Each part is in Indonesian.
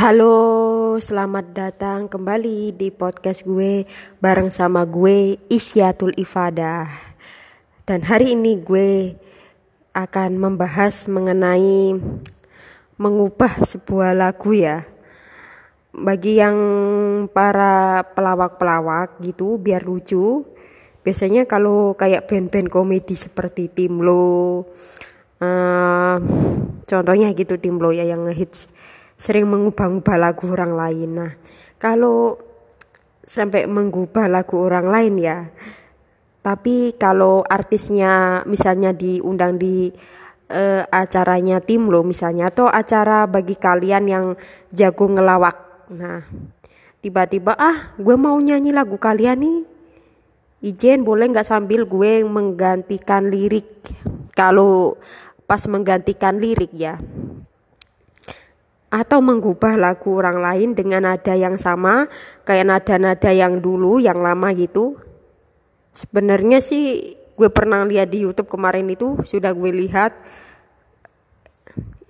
Halo, selamat datang kembali di podcast gue bareng sama gue Isyatul Ifadah. Dan hari ini gue akan membahas mengenai mengubah sebuah lagu ya. Bagi yang para pelawak-pelawak gitu biar lucu. Biasanya kalau kayak band-band komedi seperti Timlo, uh, contohnya gitu Timlo ya yang ngehits sering mengubah-ubah lagu orang lain. Nah, kalau sampai mengubah lagu orang lain ya. Tapi kalau artisnya misalnya diundang di uh, acaranya tim lo misalnya atau acara bagi kalian yang jago ngelawak. Nah, tiba-tiba ah gue mau nyanyi lagu kalian nih. Ijen boleh nggak sambil gue menggantikan lirik. Kalau pas menggantikan lirik ya atau mengubah lagu orang lain dengan nada yang sama kayak nada-nada yang dulu yang lama gitu? Sebenarnya sih gue pernah lihat di YouTube kemarin itu sudah gue lihat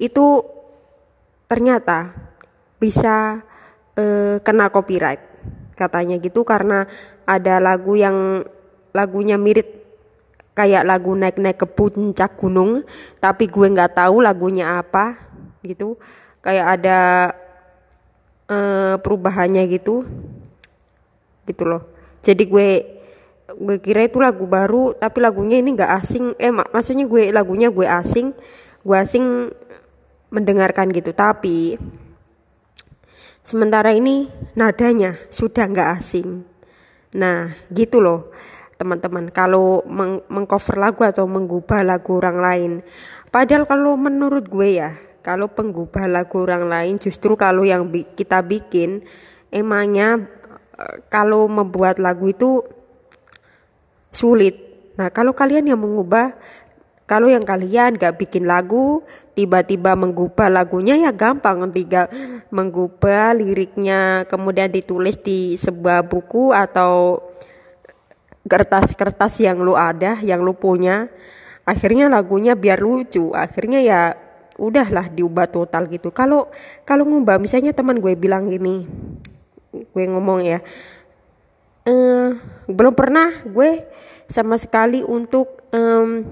itu ternyata bisa eh, kena copyright katanya gitu karena ada lagu yang lagunya mirip kayak lagu naik-naik ke puncak gunung tapi gue nggak tahu lagunya apa gitu kayak ada uh, perubahannya gitu. Gitu loh. Jadi gue gue kira itu lagu baru tapi lagunya ini nggak asing. Eh mak maksudnya gue lagunya gue asing gue asing mendengarkan gitu. Tapi sementara ini nadanya sudah nggak asing. Nah gitu loh teman-teman. Kalau meng mengcover lagu atau mengubah lagu orang lain. Padahal kalau menurut gue ya kalau penggubah lagu orang lain justru kalau yang bi kita bikin emangnya eh, kalau membuat lagu itu sulit. Nah kalau kalian yang mengubah kalau yang kalian gak bikin lagu, tiba-tiba mengubah lagunya ya gampang. Tiga mengubah liriknya, kemudian ditulis di sebuah buku atau kertas-kertas yang lu ada, yang lu punya. Akhirnya lagunya biar lucu. Akhirnya ya udahlah diubah total gitu kalau kalau ngubah misalnya teman gue bilang gini gue ngomong ya uh, belum pernah gue sama sekali untuk um,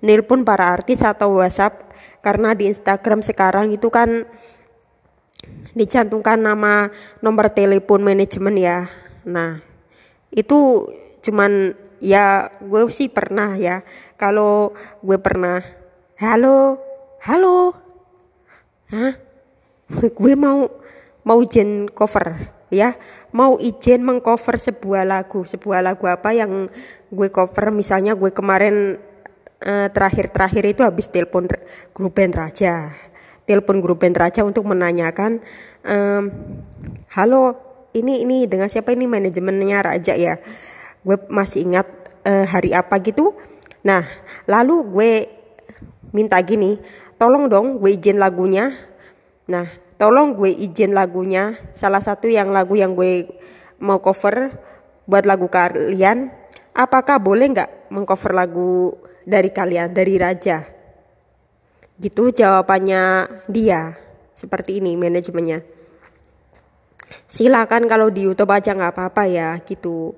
nelpon para artis atau WhatsApp karena di Instagram sekarang itu kan dicantumkan nama nomor telepon manajemen ya. Nah, itu cuman ya gue sih pernah ya. Kalau gue pernah, halo, halo? Hah? Gue mau mau izin cover ya. Mau izin mengcover sebuah lagu. Sebuah lagu apa yang gue cover? Misalnya gue kemarin uh, terakhir-terakhir itu habis telepon grup band Raja. Telepon grup band Raja untuk menanyakan um, halo ini ini dengan siapa ini manajemennya Raja ya? Gue masih ingat uh, hari apa gitu. Nah lalu gue minta gini tolong dong gue izin lagunya. Nah tolong gue izin lagunya salah satu yang lagu yang gue mau cover buat lagu kalian. Apakah boleh nggak mengcover lagu dari kalian dari Raja? Gitu jawabannya dia seperti ini manajemennya. Silakan kalau di YouTube aja nggak apa-apa ya gitu.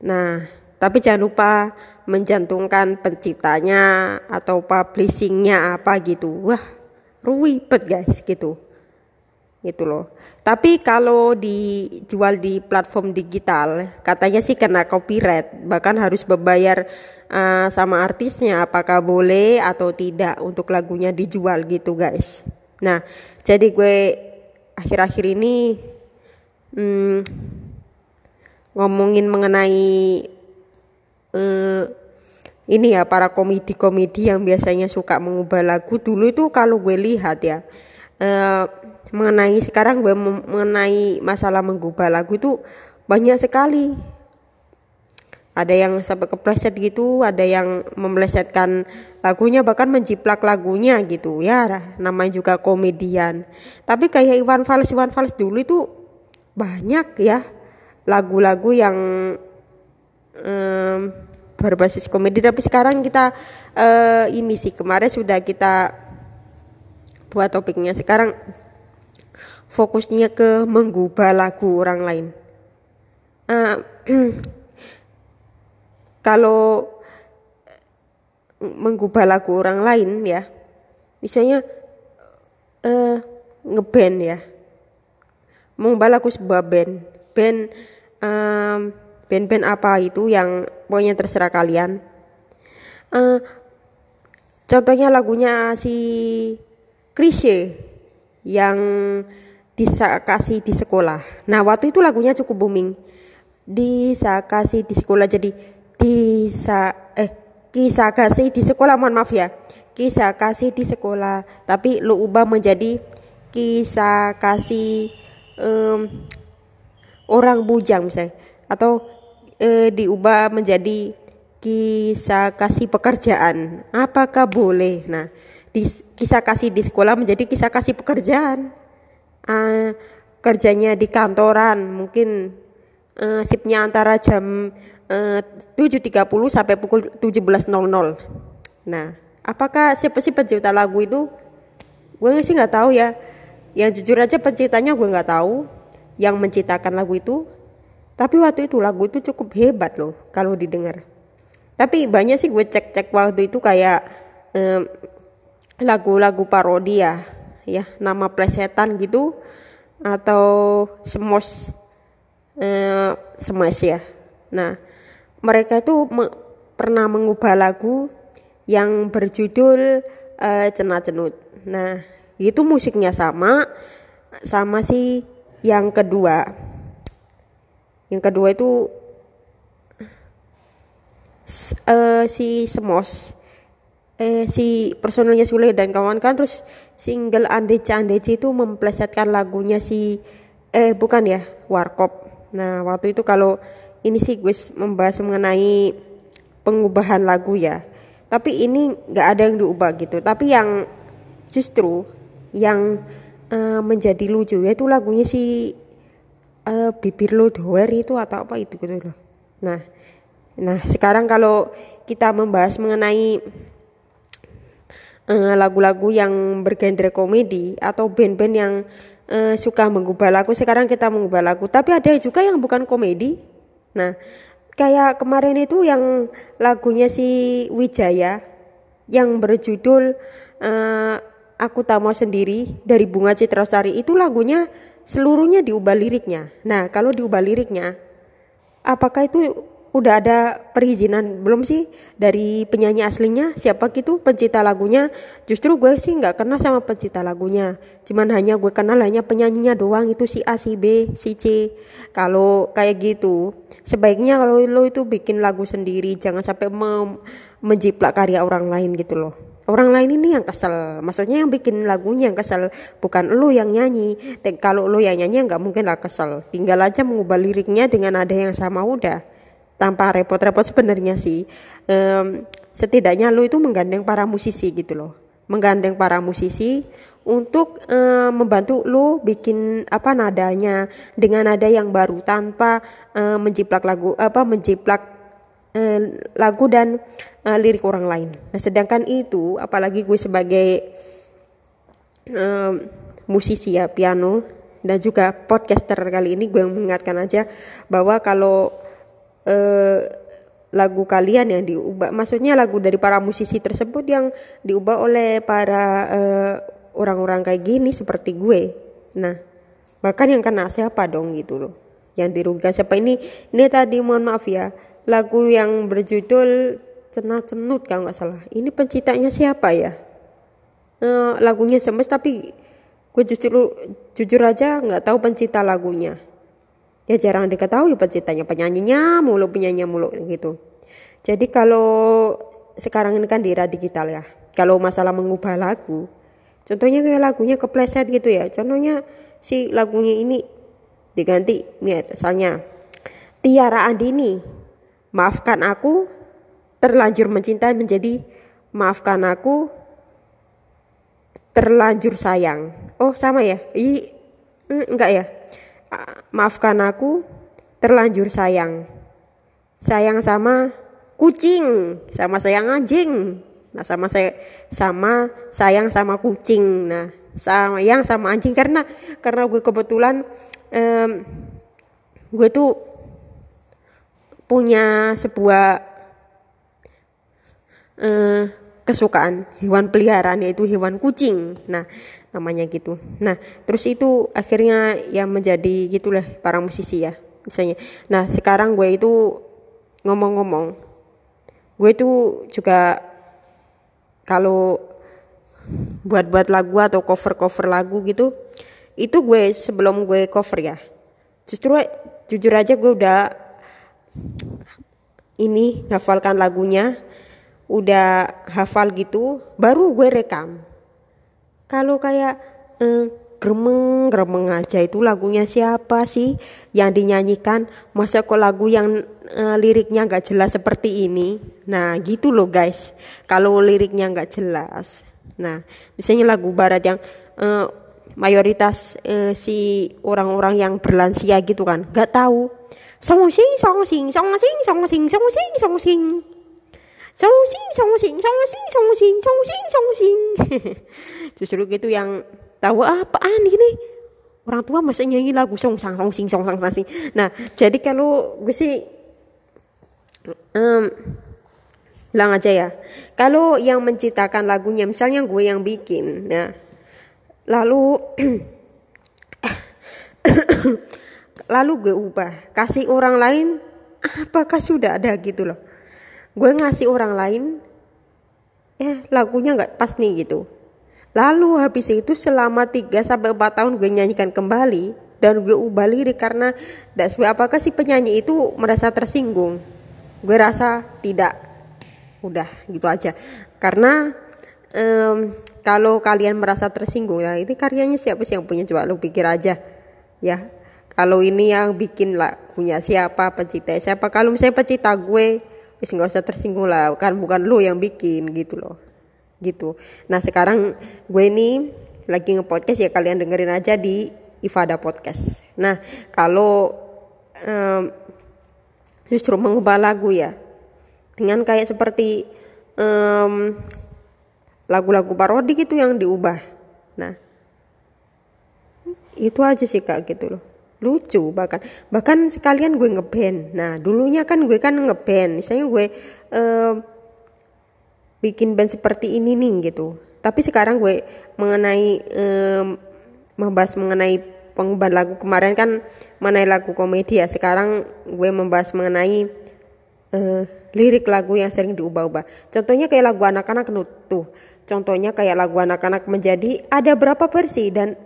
Nah tapi jangan lupa mencantumkan penciptanya atau publishingnya apa gitu. Wah, ribet guys gitu. Gitu loh. Tapi kalau dijual di platform digital, katanya sih kena copyright, bahkan harus berbayar uh, sama artisnya apakah boleh atau tidak untuk lagunya dijual gitu guys. Nah, jadi gue akhir-akhir ini hmm, ngomongin mengenai uh, ini ya para komedi-komedi yang biasanya suka mengubah lagu. Dulu itu kalau gue lihat ya uh, mengenai sekarang gue mengenai masalah mengubah lagu itu banyak sekali. Ada yang sampai kepleset gitu ada yang memelesetkan lagunya bahkan menjiplak lagunya gitu ya namanya juga komedian. Tapi kayak Iwan Fals Iwan Fals dulu itu banyak ya lagu-lagu yang um, berbasis komedi. Tapi sekarang kita uh, ini sih kemarin sudah kita buat topiknya. Sekarang fokusnya ke menggubah lagu orang lain. Uh, kalau menggubah lagu orang lain ya, misalnya uh, ngeband ya, mengubah lagu sebuah band, band um, band-band apa itu yang pokoknya terserah kalian. Uh, contohnya lagunya si Krisye yang bisa kasih di sekolah. Nah waktu itu lagunya cukup booming. Bisa kasih di sekolah jadi bisa eh kisah kasih di sekolah mohon maaf ya kisah kasih di sekolah tapi lu ubah menjadi kisah kasih um, orang bujang misalnya atau eh, diubah menjadi kisah kasih pekerjaan. Apakah boleh? Nah di, kisah kasih di sekolah menjadi kisah kasih pekerjaan. Uh, kerjanya di kantoran mungkin uh, sipnya antara jam uh, 7.30 sampai pukul 17.00 nah apakah siapa sih pencipta lagu itu? Gue sih nggak tahu ya. Yang jujur aja penciptanya gue nggak tahu. Yang menciptakan lagu itu tapi waktu itu lagu itu cukup hebat loh kalau didengar. Tapi banyak sih gue cek-cek waktu itu kayak um, lagu-lagu parodi ya ya nama plesetan gitu atau semos eh, semes ya. Nah mereka itu me pernah mengubah lagu yang berjudul eh, cenat cenut. Nah itu musiknya sama sama si yang kedua yang kedua itu uh, si semos eh si personelnya Sule dan kawan kan terus single Andece Andece itu memplesetkan lagunya si eh bukan ya Warkop. Nah waktu itu kalau ini sih gue membahas mengenai pengubahan lagu ya. Tapi ini nggak ada yang diubah gitu. Tapi yang justru yang uh, menjadi lucu yaitu lagunya si uh, bibir lo doer itu atau apa itu gitu loh. Nah, nah sekarang kalau kita membahas mengenai Eh, lagu-lagu uh, yang bergenre komedi atau band-band yang uh, suka mengubah lagu sekarang kita mengubah lagu. Tapi ada juga yang bukan komedi. Nah kayak kemarin itu yang lagunya si Wijaya yang berjudul uh, aku tak mau sendiri dari Bunga Citra Sari itu lagunya seluruhnya diubah liriknya. Nah kalau diubah liriknya apakah itu udah ada perizinan? Belum sih dari penyanyi aslinya siapa gitu pencipta lagunya? Justru gue sih nggak kenal sama pencipta lagunya. Cuman hanya gue kenal hanya penyanyinya doang itu si A si B si C. Kalau kayak gitu sebaiknya kalau lo itu bikin lagu sendiri jangan sampai menjiplak karya orang lain gitu loh orang lain ini yang kesel. Maksudnya yang bikin lagunya yang kesel bukan lo yang nyanyi. Dan kalau lo yang nyanyi nggak mungkin lah kesel. Tinggal aja mengubah liriknya dengan ada yang sama udah. Tanpa repot-repot sebenarnya sih. Um, setidaknya lo itu menggandeng para musisi gitu loh. Menggandeng para musisi untuk um, membantu lo bikin apa nadanya. Dengan nada yang baru tanpa um, menjiplak lagu apa menjiplak lagu dan uh, lirik orang lain. Nah sedangkan itu apalagi gue sebagai um, musisi ya piano dan juga podcaster kali ini gue mengingatkan aja bahwa kalau eh, lagu kalian yang diubah maksudnya lagu dari para musisi tersebut yang diubah oleh para eh, orang-orang kayak gini seperti gue nah bahkan yang kena siapa dong gitu loh yang dirugikan siapa ini ini tadi mohon maaf ya lagu yang berjudul cenat cenut kalau nggak salah. Ini penciptanya siapa ya? Eh, lagunya semes tapi gue jujur jujur aja nggak tahu pencipta lagunya. Ya jarang diketahui penciptanya. Penyanyinya mulu penyanyinya mulu gitu. Jadi kalau sekarang ini kan di era digital ya. Kalau masalah mengubah lagu contohnya kayak lagunya kepleset gitu ya. Contohnya si lagunya ini diganti misalnya Tiara Andini maafkan aku terlanjur mencintai menjadi maafkan aku terlanjur sayang oh sama ya i enggak ya maafkan aku terlanjur sayang. Sayang sama kucing, sama sayang anjing. Nah, sama saya sama sayang sama kucing. Nah, sayang sama anjing karena karena gue kebetulan um, gue tuh punya sebuah uh, kesukaan hewan peliharaan yaitu hewan kucing. Nah, namanya gitu. Nah, terus itu akhirnya yang menjadi gitulah para musisi ya misalnya. Nah, sekarang gue itu ngomong-ngomong, gue itu juga kalau buat-buat lagu atau cover-cover lagu gitu, itu gue sebelum gue cover ya, justru jujur aja gue udah ini ngafalkan lagunya. Udah hafal gitu baru gue rekam. Kalau kayak eh, gremeng gremeng aja itu lagunya siapa sih yang dinyanyikan? Masa kok lagu yang eh, liriknya nggak jelas seperti ini? Nah gitu loh guys kalau liriknya nggak jelas. Nah misalnya lagu barat yang eh, mayoritas eh, si orang-orang yang berlansia gitu kan nggak tahu song sing song sing song sing song sing song sing song sing song sing song sing song sing song sing song sing song sing justru gitu yang tahu apaan ini. Orang tua masa nyanyi lagu song sang song sing song sang sang sing nah jadi kalau gue sih um, bilang aja ya. Kalau yang menciptakan lagunya misalnya gue yang bikin nah lalu lalu gue ubah. Kasih orang lain apakah sudah ada gitu loh. Gue ngasih orang lain ya lagunya nggak pas nih gitu. Lalu habis itu selama 3 sampai 4 tahun gue nyanyikan kembali dan gue ubah lirik karena tidak sesuai apakah si penyanyi itu merasa tersinggung? Gue rasa tidak. Udah gitu aja. Karena um, kalau kalian merasa tersinggung ya ini karyanya siapa sih yang punya? Coba lu pikir aja ya kalau ini yang bikin lagunya siapa pencipta siapa kalau misalnya pencipta gue wis nggak usah tersinggung lah. Kan bukan lu yang bikin gitu loh. Gitu. Nah sekarang gue ini lagi nge-podcast ya kalian dengerin aja di Ifada Podcast. Nah kalau um, justru mengubah lagu ya dengan kayak seperti um, lagu-lagu parodi gitu yang diubah. Nah itu aja sih kak gitu loh lucu bahkan. Bahkan sekalian gue ngeband. Nah dulunya kan gue kan ngeband. Misalnya gue uh, bikin band seperti ini nih gitu. Tapi sekarang gue mengenai uh, membahas mengenai pengubahan lagu. Kemarin kan mengenai lagu komedi ya. Sekarang gue membahas mengenai uh, lirik lagu yang sering diubah-ubah. Contohnya kayak lagu anak-anak tuh contohnya kayak lagu anak-anak menjadi. Ada berapa versi dan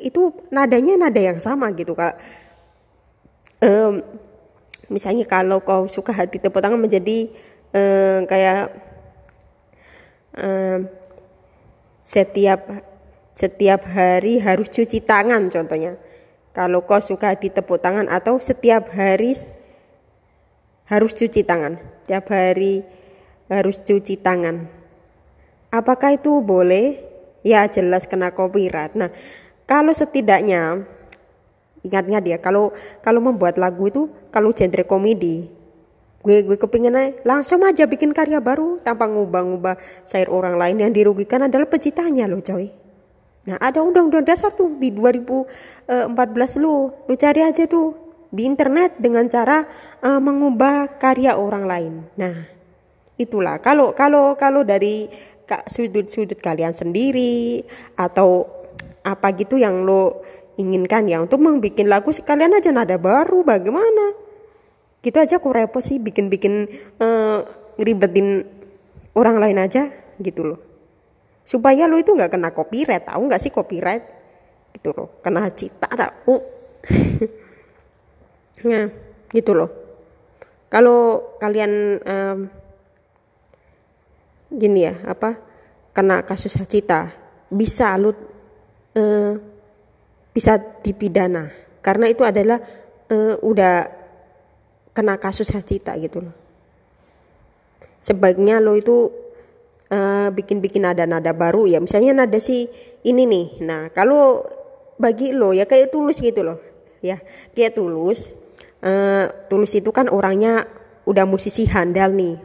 itu nadanya nada yang sama gitu kak. Um, misalnya kalau kau suka hati tepuk tangan menjadi um, kayak um, setiap setiap hari harus cuci tangan contohnya. Kalau kau suka hati tepuk tangan atau setiap hari harus cuci tangan. Setiap hari harus cuci tangan. Apakah itu boleh? Ya jelas kena copyright. Nah kalau setidaknya ingat-ingat ya kalau kalau membuat lagu itu kalau genre komedi gue gue kepingin aja, langsung aja bikin karya baru tanpa ngubah-ngubah syair orang lain yang dirugikan adalah penciptanya loh coy. Nah ada undang-undang dasar tuh di 2014 lo lo cari aja tuh di internet dengan cara uh, mengubah karya orang lain. Nah itulah. Kalau kalau kalau dari sudut-sudut kalian sendiri atau apa gitu yang lo inginkan ya. Untuk membuat lagu sekalian aja nada baru bagaimana? Gitu aja kok repot sih bikin-bikin uh, ngeribetin orang lain aja gitu loh. Supaya lo itu nggak kena copyright tahu nggak sih copyright? Gitu loh kena cita tahu. Nah gitu loh. Kalau kalian um, gini ya apa kena kasus cita bisa lu uh, bisa dipidana karena itu adalah uh, udah kena kasus hacita gitu loh. Sebaiknya lo itu bikin bikin-bikin nada-nada baru ya. Misalnya nada si ini nih. Nah, kalau bagi lo ya kayak tulus gitu loh. Ya, kayak tulus. Uh, tulus itu kan orangnya udah musisi handal nih.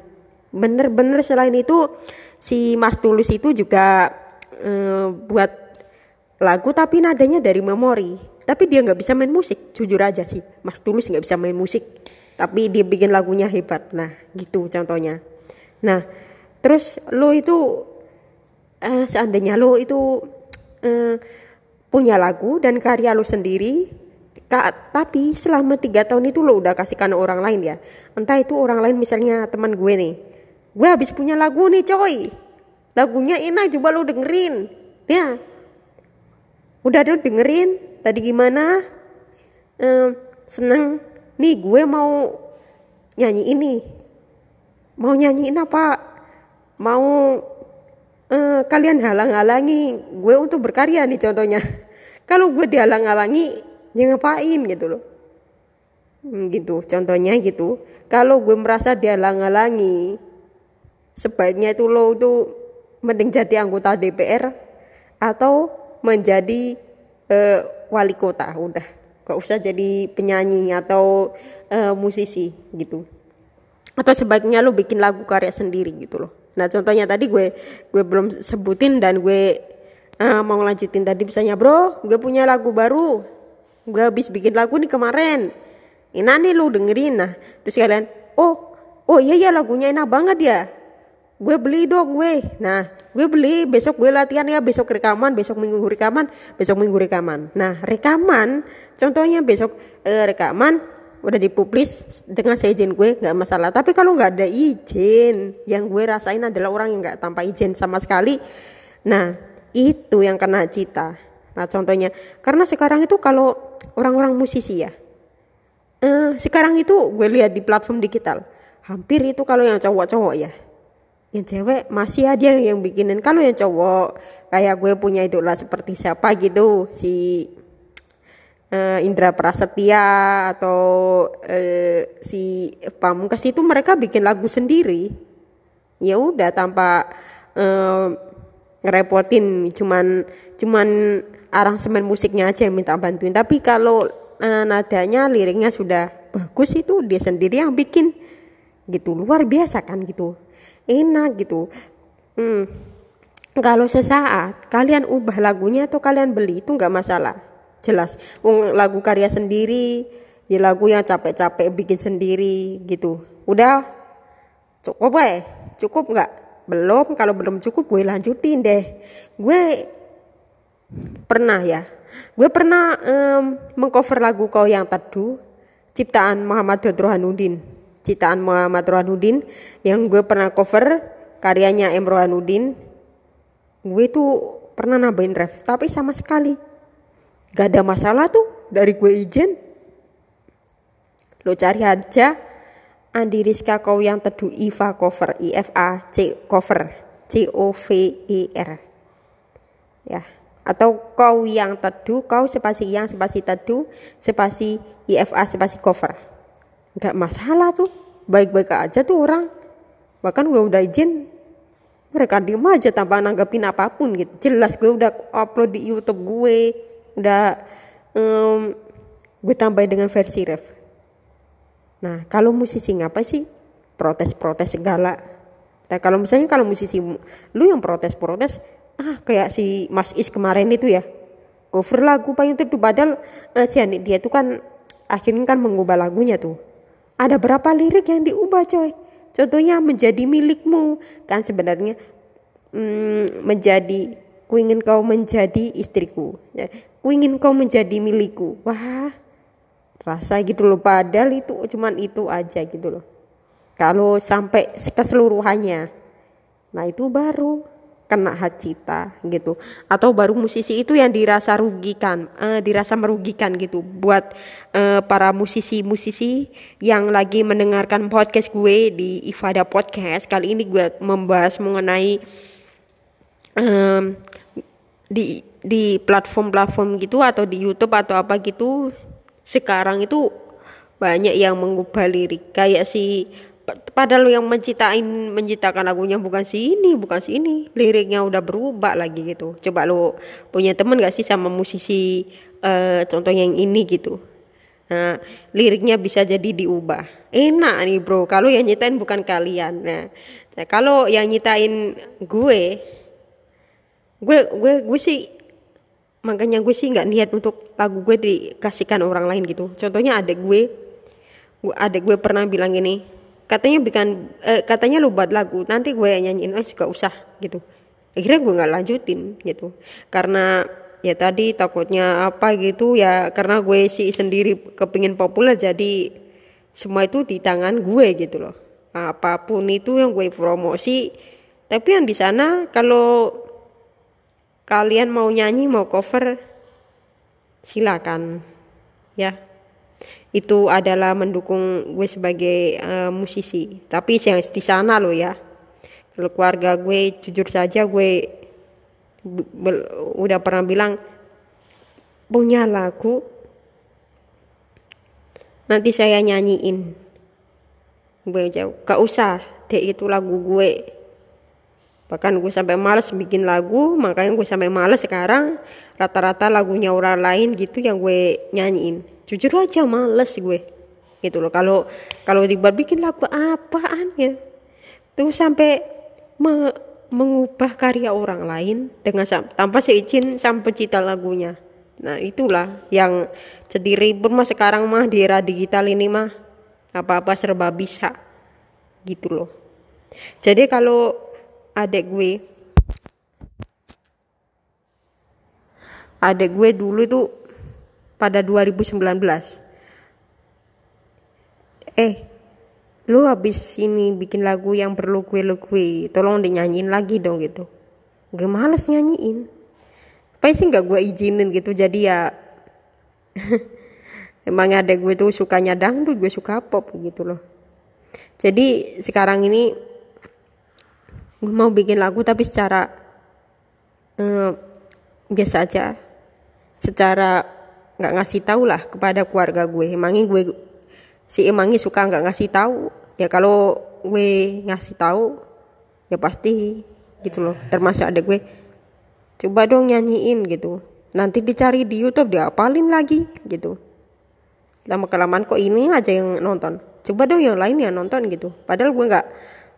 Bener-bener selain itu si Mas Tulus itu juga uh, buat lagu tapi nadanya dari memori. Tapi dia nggak bisa main musik jujur aja sih. Mas Tulus nggak bisa main musik tapi dia bikin lagunya hebat. Nah gitu contohnya. Nah terus lo itu uh, seandainya lo itu uh, punya lagu dan karya lo sendiri Kak, tapi selama tiga tahun itu lo udah kasihkan orang lain ya. Entah itu orang lain misalnya teman gue nih. Gue habis punya lagu nih coy. Lagunya enak coba lo dengerin. Ya udah lo dengerin. Tadi gimana? Ehm, seneng. Nih gue mau nyanyi ini. Mau nyanyiin apa? Mau uh, kalian halang-halangi gue untuk berkarya nih contohnya. Kalau gue dihalang-halangi ya ngapain gitu loh. Hmm, gitu contohnya gitu. Kalau gue merasa dia halang-halangi sebaiknya itu lo itu mending jadi anggota DPR atau menjadi uh, wali kota. Udah gak usah jadi penyanyi atau uh, musisi gitu. Atau sebaiknya lo bikin lagu karya sendiri gitu loh. Nah contohnya tadi gue gue belum sebutin dan gue uh, mau lanjutin tadi misalnya bro gue punya lagu baru. Gue habis bikin lagu nih kemarin. Ini nih lu dengerin. Nah terus kalian oh oh iya ya lagunya enak banget ya. Gue beli dong gue nah gue beli besok gue latihan ya besok rekaman besok minggu rekaman besok minggu rekaman nah rekaman contohnya besok eh, rekaman udah dipublis dengan seizin gue nggak masalah tapi kalau nggak ada izin yang gue rasain adalah orang yang nggak tanpa izin sama sekali nah itu yang kena cita nah contohnya karena sekarang itu kalau orang-orang musisi ya. Uh, sekarang itu gue lihat di platform digital, hampir itu kalau yang cowok-cowok ya. Yang cewek masih ada yang bikinin. Kalau yang cowok kayak gue punya idola seperti siapa gitu, si uh, Indra Prasetya atau uh, si Pamungkas itu mereka bikin lagu sendiri. Ya udah tanpa uh, ngerepotin. Cuman cuman aransemen musiknya aja yang minta bantuin. Tapi kalau uh, nadanya liriknya sudah bagus itu dia sendiri yang bikin. Gitu luar biasa kan gitu enak gitu. Hmm. kalau sesaat kalian ubah lagunya atau kalian beli itu nggak masalah. Jelas. Lagu karya sendiri ya lagu yang capek-capek bikin sendiri gitu. Udah? Cukup eh cukup nggak? Belum. Kalau belum cukup gue lanjutin deh. Gue pernah ya. Gue pernah um, mengcover lagu kau yang teduh ciptaan Muhammad Rohanuddin ciptaan Muhammad Rohanuddin yang gue pernah cover karyanya M. Rohanuddin. Gue itu pernah nambahin ref tapi sama sekali. Gak ada masalah tuh dari gue izin. Lo cari aja Andi Rizka kau yang teduh Iva cover I F A C cover C O V E R. Ya atau kau yang teduh kau spasi yang spasi teduh spasi IFA spasi cover nggak masalah tuh. Baik-baik aja tuh orang. Bahkan gue udah izin mereka diem aja tanpa nanggapin apa pun gitu. Jelas gue udah upload di YouTube gue udah um, gue tambahin dengan versi ref. Nah kalau musisi ngapa sih? Protes-protes segala. Nah kalau misalnya kalau musisi lu yang protes-protes ah kayak si Mas Is kemarin itu ya. Cover lagu payung teduh padahal uh, si Anik dia tuh kan akhirnya kan mengubah lagunya tuh ada berapa lirik yang diubah coy? Contohnya menjadi milikmu. Kan sebenarnya mm, menjadi ku ingin kau menjadi istriku. Ya, ku ingin kau menjadi milikku. Wah rasa gitu loh. Padahal itu cuman itu aja gitu loh. Kalau sampai keseluruhannya. Nah itu baru kena hak gitu. Atau baru musisi itu yang dirasa rugikan uh, dirasa merugikan gitu. Buat uh, para musisi-musisi yang lagi mendengarkan podcast gue di Ifada Podcast. Kali ini gue membahas mengenai um, di di platform-platform gitu atau di YouTube atau apa gitu. Sekarang itu banyak yang mengubah lirik. Kayak si padahal yang menciptain menciptakan lagunya bukan si ini bukan si ini. Liriknya udah berubah lagi gitu. Coba lo punya temen gak sih sama musisi uh, contohnya yang ini gitu? Nah liriknya bisa jadi diubah. Enak nih bro. Kalau yang nyitain bukan kalian. Nah, nah kalau yang nyitain gue gue gue gue sih makanya gue sih nggak niat untuk lagu gue dikasihkan orang lain gitu. Contohnya ada gue ada gue pernah bilang gini katanya bikin eh, katanya lu buat lagu nanti gue nyanyiin eh gak usah gitu. Akhirnya gue nggak lanjutin gitu. Karena ya tadi takutnya apa gitu ya karena gue sih sendiri kepingin populer jadi semua itu di tangan gue gitu loh. Apa pun itu yang gue promosi tapi yang di sana kalau kalian mau nyanyi mau cover silakan ya itu adalah mendukung gue sebagai uh, musisi. Tapi yang di sana loh ya. Kalau keluarga gue jujur saja gue udah pernah bilang punya lagu nanti saya nyanyiin. Gue jauh gak usah deh itu lagu gue. Bahkan gue sampai males bikin lagu makanya gue sampai males sekarang. Rata-rata lagunya orang lain gitu yang gue nyanyiin jujur aja males gue gitu loh kalau kalau dibuat bikin lagu apaan ya tuh sampai me mengubah karya orang lain dengan tanpa seizin sang pencipta lagunya. Nah itulah yang jadi ribut mah sekarang mah di era digital ini mah apa-apa serba bisa gitu loh. Jadi kalau adek gue adek gue dulu itu pada 2019 eh lu habis ini bikin lagu yang perlu gue lu gue tolong dinyanyiin lagi dong gitu. Gue males nyanyiin. Apa sih nggak gue izinin gitu? Jadi ya emang ada gue tuh sukanya dangdut gue suka pop gitu loh. Jadi sekarang ini gue mau bikin lagu tapi secara uh, biasa aja. Secara nggak ngasih tahu lah kepada keluarga gue. Emangnya gue si emangnya suka nggak ngasih tahu? Ya kalau gue ngasih tahu ya pasti gitu loh. Termasuk ada gue coba dong nyanyiin gitu. Nanti dicari di YouTube dia apalin lagi gitu. Lama kelamaan kok ini aja yang nonton. Coba dong yang lain yang nonton gitu. Padahal gue nggak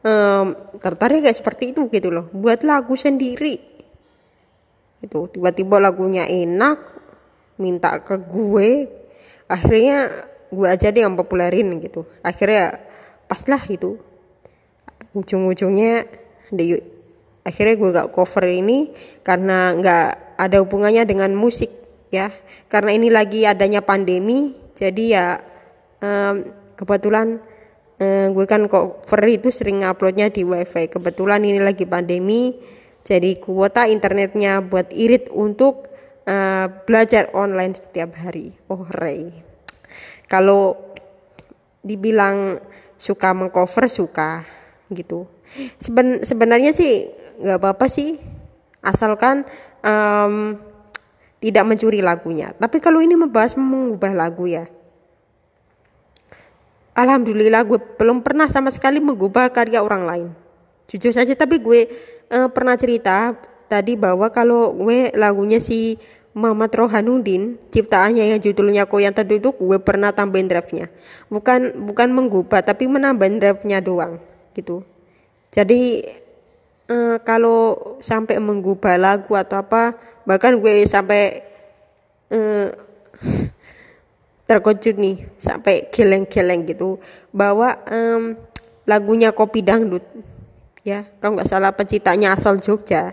um, tertarik kayak seperti itu gitu loh. Buat lagu sendiri. Itu tiba-tiba lagunya enak minta ke gue akhirnya gue aja deh yang populerin gitu. Akhirnya pas lah itu ujung-ujungnya di akhirnya gue gak cover ini karena nggak ada hubungannya dengan musik ya. Karena ini lagi adanya pandemi jadi ya um, kebetulan um, gue kan cover itu sering uploadnya di wifi. Kebetulan ini lagi pandemi jadi kuota internetnya buat irit untuk uh, belajar online setiap hari. Oh rey kalau dibilang suka mengcover suka gitu. Seben, sebenarnya sih nggak apa-apa sih. Asalkan um, tidak mencuri lagunya. Tapi kalau ini membahas mengubah lagu ya. Alhamdulillah gue belum pernah sama sekali mengubah karya orang lain. Jujur saja tapi gue uh, pernah cerita tadi bahwa kalau gue lagunya si Muhammad Rohanuddin ciptaannya yang judulnya Koyan Terduduk gue pernah tambahin drive-nya. Bukan bukan menggubah tapi menambahin drive-nya doang gitu. Jadi eh, kalau sampai menggubah lagu atau apa bahkan gue sampai eh, terkejut nih sampai geleng-geleng gitu bahwa eh, lagunya kopi dangdut ya kalau nggak salah penciptanya asal Jogja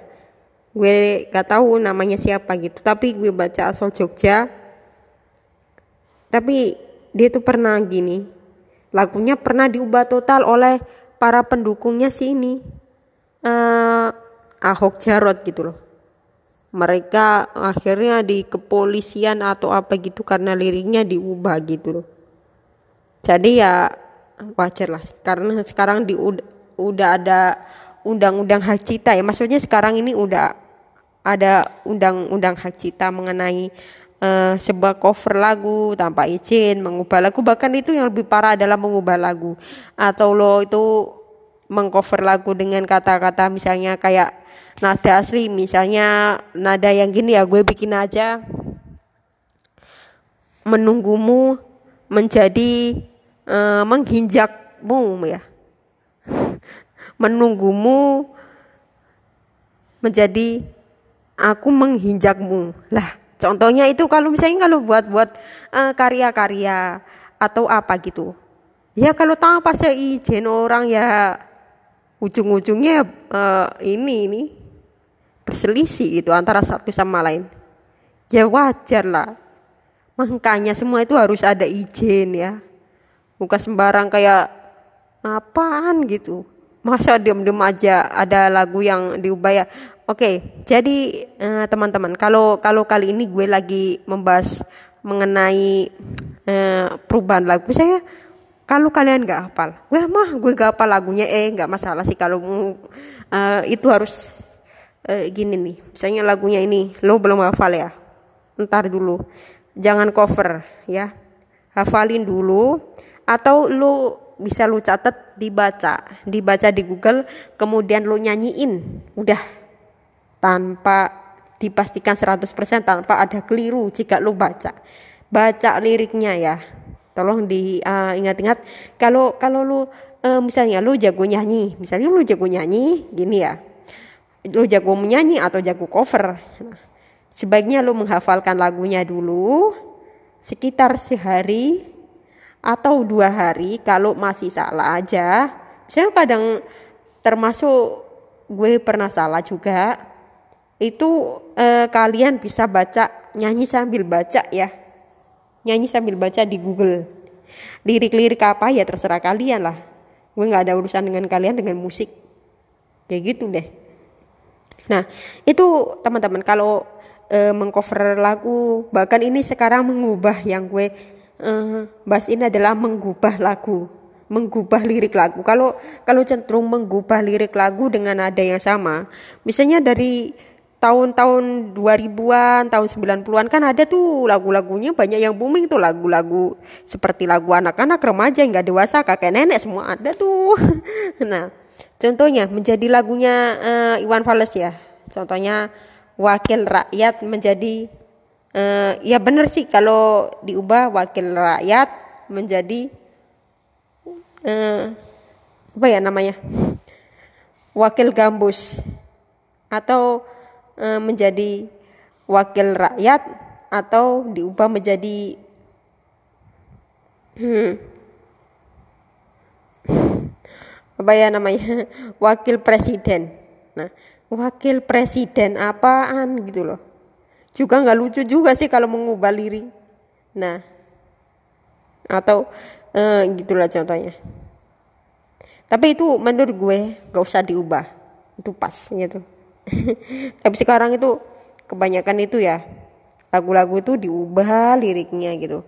gue gak tahu namanya siapa gitu. Tapi gue baca asal Jogja. Tapi dia tuh pernah gini. Lagunya pernah diubah total oleh para pendukungnya si ini. Uh, Ahok Jarot gitu loh. Mereka akhirnya di kepolisian atau apa gitu karena liriknya diubah gitu loh. Jadi ya wajar lah. Karena sekarang di udah ada undang-undang hak cipta ya. Maksudnya sekarang ini udah ada undang-undang hak cipta mengenai uh, sebuah cover lagu tanpa izin, mengubah lagu. Bahkan itu yang lebih parah adalah mengubah lagu. Atau lo itu mengcover lagu dengan kata-kata misalnya kayak nada asli misalnya nada yang gini ya gue bikin aja. Menunggumu menjadi uh, menghinjakmu ya. Menunggumu menjadi aku menghinjakmu. Lah contohnya itu kalau misalnya kalau buat buat uh, karya-karya atau apa gitu. Ya kalau tanpa seizin orang ya. Ujung-ujungnya uh, ini ini berselisih itu antara satu sama lain. Ya wajar lah. Makanya semua itu harus ada izin ya. Bukan sembarang kayak apaan gitu masa diem-diem aja ada lagu yang diubah ya. Oke jadi uh, teman-teman kalau kalau kali ini gue lagi membahas mengenai uh, perubahan lagu saya kalau kalian nggak hafal gue mah gue gak hafal lagunya eh nggak masalah sih kalau uh, itu harus uh, gini nih misalnya lagunya ini lo belum hafal ya ntar dulu jangan cover ya hafalin dulu atau lo bisa lo catat dibaca. Dibaca di Google kemudian lo nyanyiin. Udah. Tanpa dipastikan 100% tanpa ada keliru jika lo baca. Baca liriknya ya. Tolong diingat-ingat uh, kalau kalau lu uh, misalnya lu jago nyanyi misalnya lu jago nyanyi gini ya. Lu jago menyanyi atau jago cover. Nah, sebaiknya lu menghafalkan lagunya dulu sekitar sehari atau dua hari kalau masih salah aja. Saya kadang termasuk gue pernah salah juga. Itu eh, kalian bisa baca nyanyi sambil baca ya. Nyanyi sambil baca di Google. Lirik-lirik apa ya terserah kalian lah. Gue nggak ada urusan dengan kalian dengan musik. Kayak gitu deh. Nah itu teman-teman kalau e, mengcover lagu bahkan ini sekarang mengubah yang gue e, bahas ini adalah mengubah lagu mengubah lirik lagu kalau kalau cenderung mengubah lirik lagu dengan nada yang sama misalnya dari tahun-tahun 2000-an, tahun 90-an kan ada tuh lagu-lagunya banyak yang booming tuh lagu-lagu seperti lagu anak-anak, remaja, nggak dewasa, kakek nenek semua ada tuh. nah, contohnya menjadi lagunya uh, Iwan Fals ya. Contohnya Wakil Rakyat menjadi uh, ya bener sih kalau diubah Wakil Rakyat menjadi uh, apa ya namanya? Wakil Gambus atau e, menjadi wakil rakyat atau diubah menjadi hmm, apa ya namanya wakil presiden nah wakil presiden apaan gitu loh juga nggak lucu juga sih kalau mengubah lirik nah atau eh, gitulah contohnya. Tapi itu menurut gue gak usah diubah. Itu pas gitu. Tapi sekarang itu kebanyakan itu ya lagu-lagu itu diubah liriknya gitu.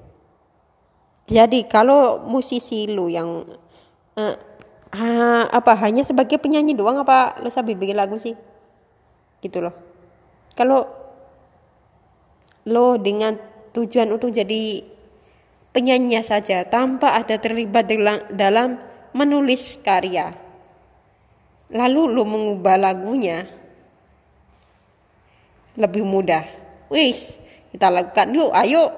Jadi kalau musisi lu yang uh, uh, apa hanya sebagai penyanyi doang apa lu sambil bikin lagu sih? Gitu loh. Kalau lo dengan tujuan untuk jadi penyanyi saja tanpa ada terlibat dalam menulis karya lalu lo mengubah lagunya lebih mudah. Wis, kita lakukan yuk, ayo.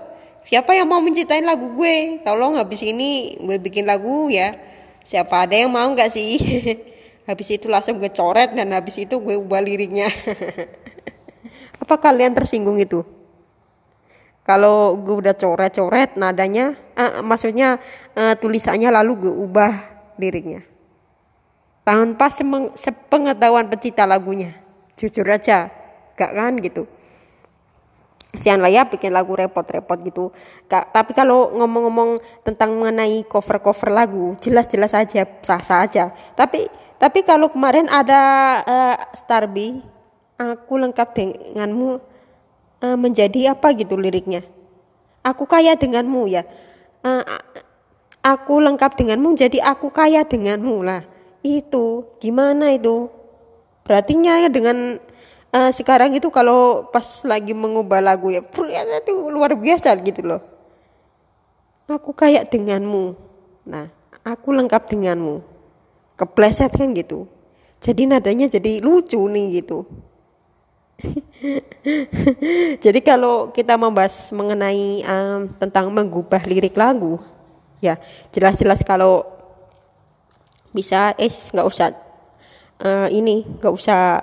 Siapa yang mau menciptain lagu gue? Tolong habis ini gue bikin lagu ya. Siapa ada yang mau nggak sih? habis itu langsung gue coret dan habis itu gue ubah liriknya. Apa kalian tersinggung itu? Kalau gue udah coret-coret nadanya, uh, maksudnya uh, tulisannya lalu gue ubah liriknya. Tanpa sepengetahuan pencipta lagunya. Jujur aja, gak kan gitu sian lah ya bikin lagu repot-repot gitu Gak, tapi kalau ngomong-ngomong tentang mengenai cover-cover lagu jelas-jelas aja sah-sah aja tapi tapi kalau kemarin ada uh, Starby aku lengkap denganmu uh, menjadi apa gitu liriknya. Aku kaya denganmu ya. Uh, aku lengkap denganmu jadi aku kaya denganmu lah. Itu gimana itu? Berarti ya dengan uh, sekarang itu kalau pas lagi mengubah lagu ya itu luar biasa gitu loh. Aku kayak denganmu. Nah aku lengkap denganmu. Kepleset kan gitu. Jadi nadanya jadi lucu nih gitu jadi kalau kita membahas mengenai um, tentang mengubah lirik lagu ya jelas-jelas kalau bisa eh nggak usah uh, ini nggak usah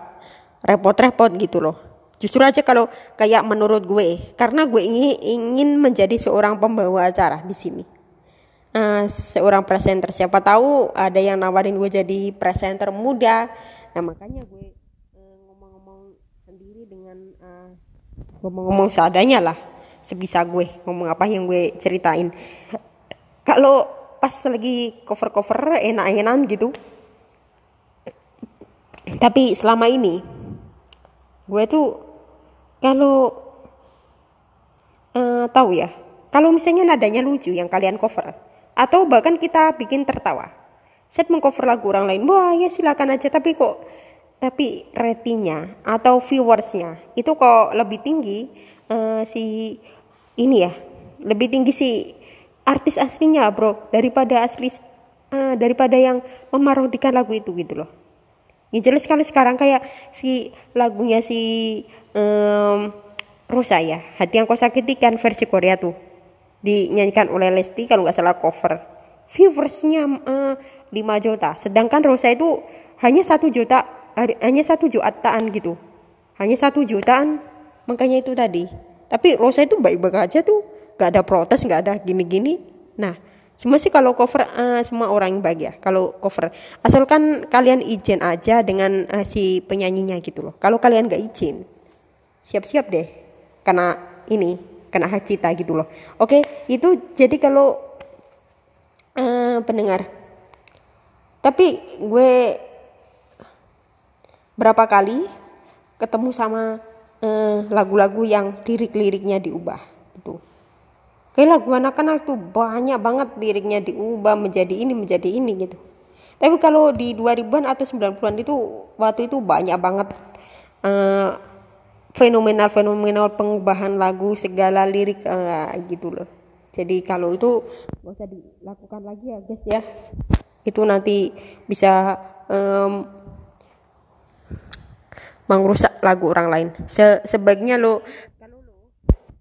repot-repot gitu loh. Justru aja kalau kayak menurut gue, karena gue ingin ingin menjadi seorang pembawa acara di sini. Uh, seorang presenter. Siapa tahu ada yang nawarin gue jadi presenter muda. Nah makanya gue uh, ngomong-ngomong sendiri dengan uh, ngomong-ngomong seadanya lah sebisa gue. Ngomong apa yang gue ceritain. Kalau pas lagi cover-cover enak-enakan gitu. Tapi selama ini gue tuh kalau uh, tahu ya kalau misalnya nadanya lucu yang kalian cover atau bahkan kita bikin tertawa. Set mengcover lagu orang lain wah ya silakan aja tapi kok tapi ratingnya atau viewersnya itu kok lebih tinggi uh, si ini ya lebih tinggi si artis aslinya bro daripada asli uh, daripada yang memarodikan lagu itu gitu loh. Ya jelas kalau sekarang kayak si lagunya si um, Rosa ya hati yang kau sakiti kan versi Korea tuh dinyanyikan oleh Lesti kalau nggak salah cover. Viewersnya uh, eh, 5 juta sedangkan Rosa itu hanya satu juta hanya satu jutaan gitu. Hanya satu jutaan. Makanya itu tadi. Tapi Rosa itu baik-baik aja tuh. Gak ada protes gak ada gini-gini. Nah semua sih kalau cover uh, semua orang yang ya kalau cover asalkan kalian izin aja dengan uh, si penyanyinya gitu loh. Kalau kalian gak izin siap-siap deh. Karena ini kena hak cipta gitu loh. Oke itu jadi kalau uh, pendengar. Tapi gue berapa kali ketemu sama lagu lagu-lagu yang lirik-liriknya diubah itu kayak lagu anak-anak tuh banyak banget liriknya diubah menjadi ini menjadi ini gitu tapi kalau di 2000-an atau 90-an itu waktu itu banyak banget uh, fenomenal-fenomenal pengubahan lagu segala lirik uh, gitu loh. Jadi kalau itu nggak usah dilakukan lagi ya guys ya. Itu nanti bisa um, mengrusak lagu orang lain. Se sebaiknya lo kalau lo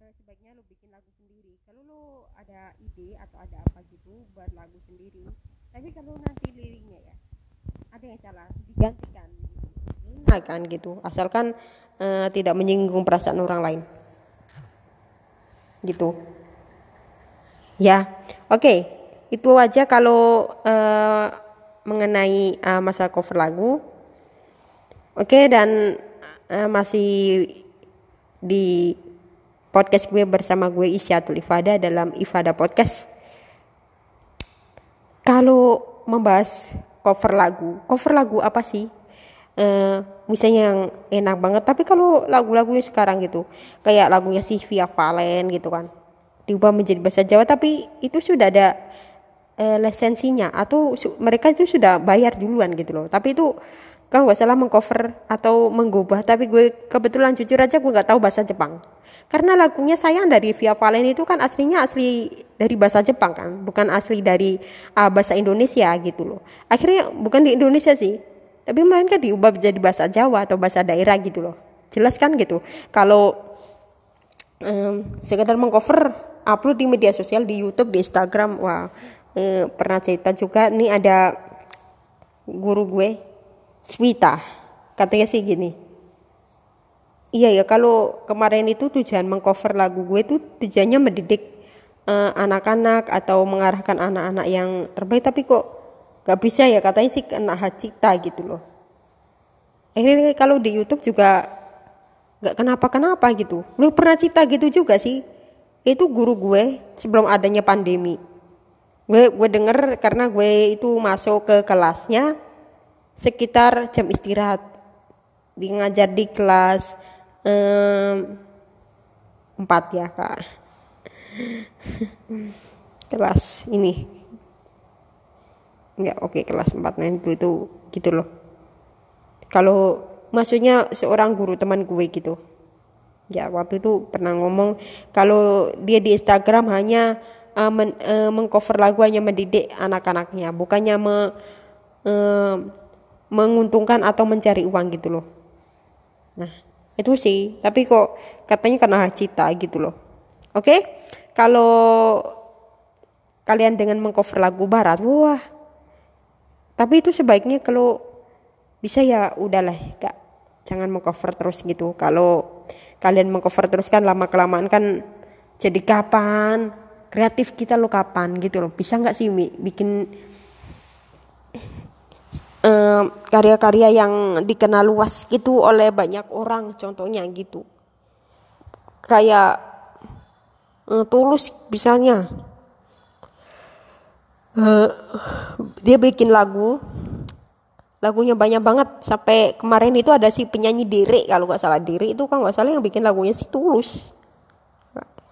eh, sebaiknya lo bikin lagu sendiri. Kalau lo ada ide atau ada apa gitu buat lagu sendiri. Tapi kalau nanti liriknya ya ada yang salah digantikan. Nah kan gitu. Asalkan uh, tidak menyinggung perasaan orang lain gitu ya oke okay. itu aja kalau uh, mengenai uh, masa cover lagu oke dan uh, masih di podcast gue bersama gue Isyatul Ifada dalam Ifada Podcast. Kalau membahas cover lagu cover lagu apa sih? Uh, misalnya yang enak banget tapi kalau lagu-lagunya sekarang gitu kayak lagunya si Via Valen gitu kan diubah menjadi bahasa Jawa tapi itu sudah ada uh, lisensinya atau mereka itu sudah bayar duluan gitu loh. Tapi itu kalau nggak salah mengcover atau menggubah tapi gue kebetulan jujur aja gue nggak tahu bahasa Jepang. Karena lagunya sayang dari Via Valen itu kan aslinya asli dari bahasa Jepang kan bukan asli dari uh, bahasa Indonesia gitu loh. Akhirnya bukan di Indonesia sih tapi melainkan diubah menjadi bahasa Jawa atau bahasa daerah gitu loh. Jelas kan gitu? Kalau um, sekedar mengcover upload di media sosial di YouTube di Instagram wah eh, pernah cerita juga nih ada guru gue Swita. Katanya sih gini. Iya ya kalau kemarin itu tujuan mengcover lagu gue itu tujuannya mendidik eh, anak-anak uh, atau mengarahkan anak-anak yang terbaik tapi kok gak bisa ya? Katanya sih kena hak cipta gitu loh. Akhirnya kalau di YouTube juga gak kenapa-kenapa gitu. Lu pernah cipta gitu juga sih. Itu guru gue sebelum adanya pandemi. Gue gue denger karena gue itu masuk ke kelasnya sekitar jam istirahat. Di ngajar di kelas um, 4 ya kak. Kelas ini. Ya oke okay, kelas 4 nah itu itu gitu loh. Kalau maksudnya seorang guru teman gue gitu. Ya waktu itu pernah ngomong kalau dia di Instagram hanya uh, men, uh, mengcover lagu hanya mendidik anak-anaknya bukannya me, uh, menguntungkan atau mencari uang gitu loh. Nah itu sih. Tapi kok katanya karena cita gitu loh. Oke? Okay? kalau kalian dengan mengcover lagu barat wah. Tapi itu sebaiknya kalau bisa ya udahlah kak. Jangan mengcover terus gitu. Kalau kalian mengcover terus kan lama kelamaan kan jadi kapan? Kreatif kita lo kapan gitu loh. Bisa nggak sih bikin karya karya-karya yang dikenal luas gitu oleh banyak orang contohnya gitu. Kayak uh, tulus misalnya. Uh, dia bikin lagu. Lagunya banyak banget. Sampai kemarin itu ada si penyanyi Diri kalau nggak salah. Diri itu kan nggak salah yang bikin lagunya si Tulus.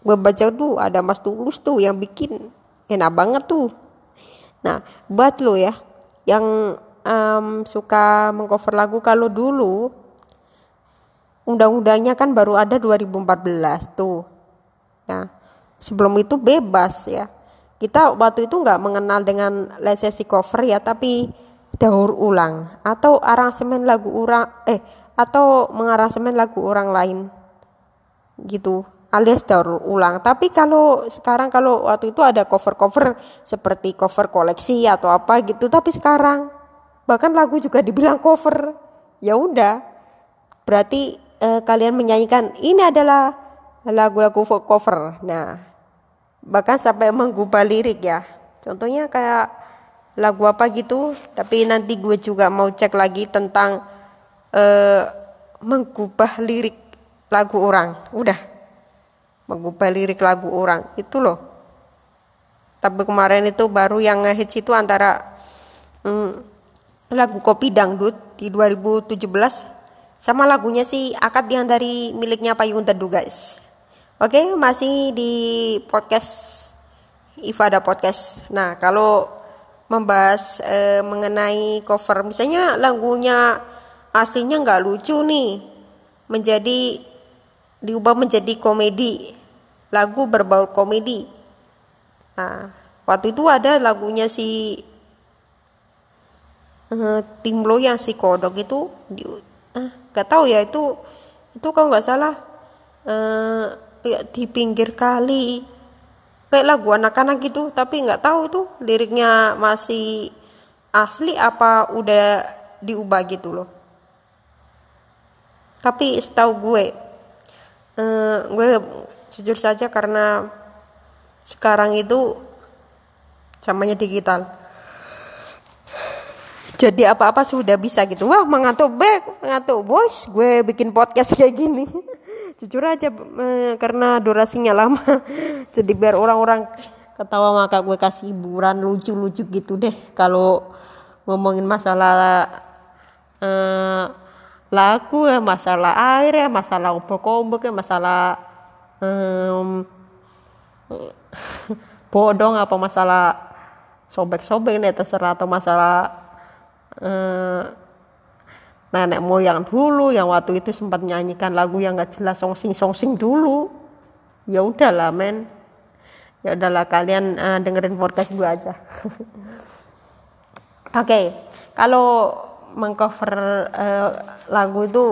Gue baca tuh ada Mas Tulus tuh yang bikin. Enak banget tuh. Nah buat lo ya yang um, suka mengcover lagu. Kalau dulu undang-undangnya kan baru ada 2014 tuh. Nah sebelum itu bebas ya. Kita waktu itu nggak mengenal dengan lisensi cover ya tapi daur ulang. Atau aransemen lagu orang eh atau mengaransemen lagu orang lain. Gitu alias daur ulang. Tapi kalau sekarang kalau waktu itu ada cover-cover seperti cover koleksi atau apa gitu tapi sekarang bahkan lagu juga dibilang cover. Ya udah. Berarti eh, kalian menyanyikan ini adalah lagu-lagu cover. Nah bahkan sampai menggubah lirik ya. Contohnya kayak lagu apa gitu. Tapi nanti gue juga mau cek lagi tentang uh, mengubah lirik lagu orang. Udah. Mengubah lirik lagu orang. Itu loh. Tapi kemarin itu baru yang ngehits itu antara hmm, lagu kopi dangdut di 2017 sama lagunya si akad yang dari miliknya Payung Teduh guys. Oke masih di podcast Ifada podcast. Nah kalau membahas e, mengenai cover misalnya lagunya aslinya nggak lucu nih menjadi diubah menjadi komedi lagu berbau komedi. Nah waktu itu ada lagunya si uh, Timlo yang si kodok itu di uh, gak tahu ya itu itu kalau nggak salah uh, ya, di pinggir kali. Kayak lagu anak-anak gitu tapi nggak tahu tuh liriknya masih asli apa udah diubah gitu loh. Tapi setahu gue uh, gue jujur saja karena sekarang itu zamannya digital jadi apa-apa sudah bisa gitu. Wah mengantuk back mengantuk. Bos gue bikin podcast kayak gini. Jujur aja karena durasinya lama. Jadi biar orang-orang ketawa maka gue kasih hiburan lucu-lucu gitu deh. Kalau ngomongin masalah eh, lagu ya masalah air ya masalah ombak-ombak ya masalah um, bodong apa masalah sobek-sobek nih terserah. Atau masalah uh, nenek moyang dulu yang waktu itu sempat nyanyikan lagu yang gak jelas songsing songsing dulu. Ya udahlah men. Ya udahlah kalian uh, dengerin podcast gue aja. Oke okay, kalau mengcover uh, lagu itu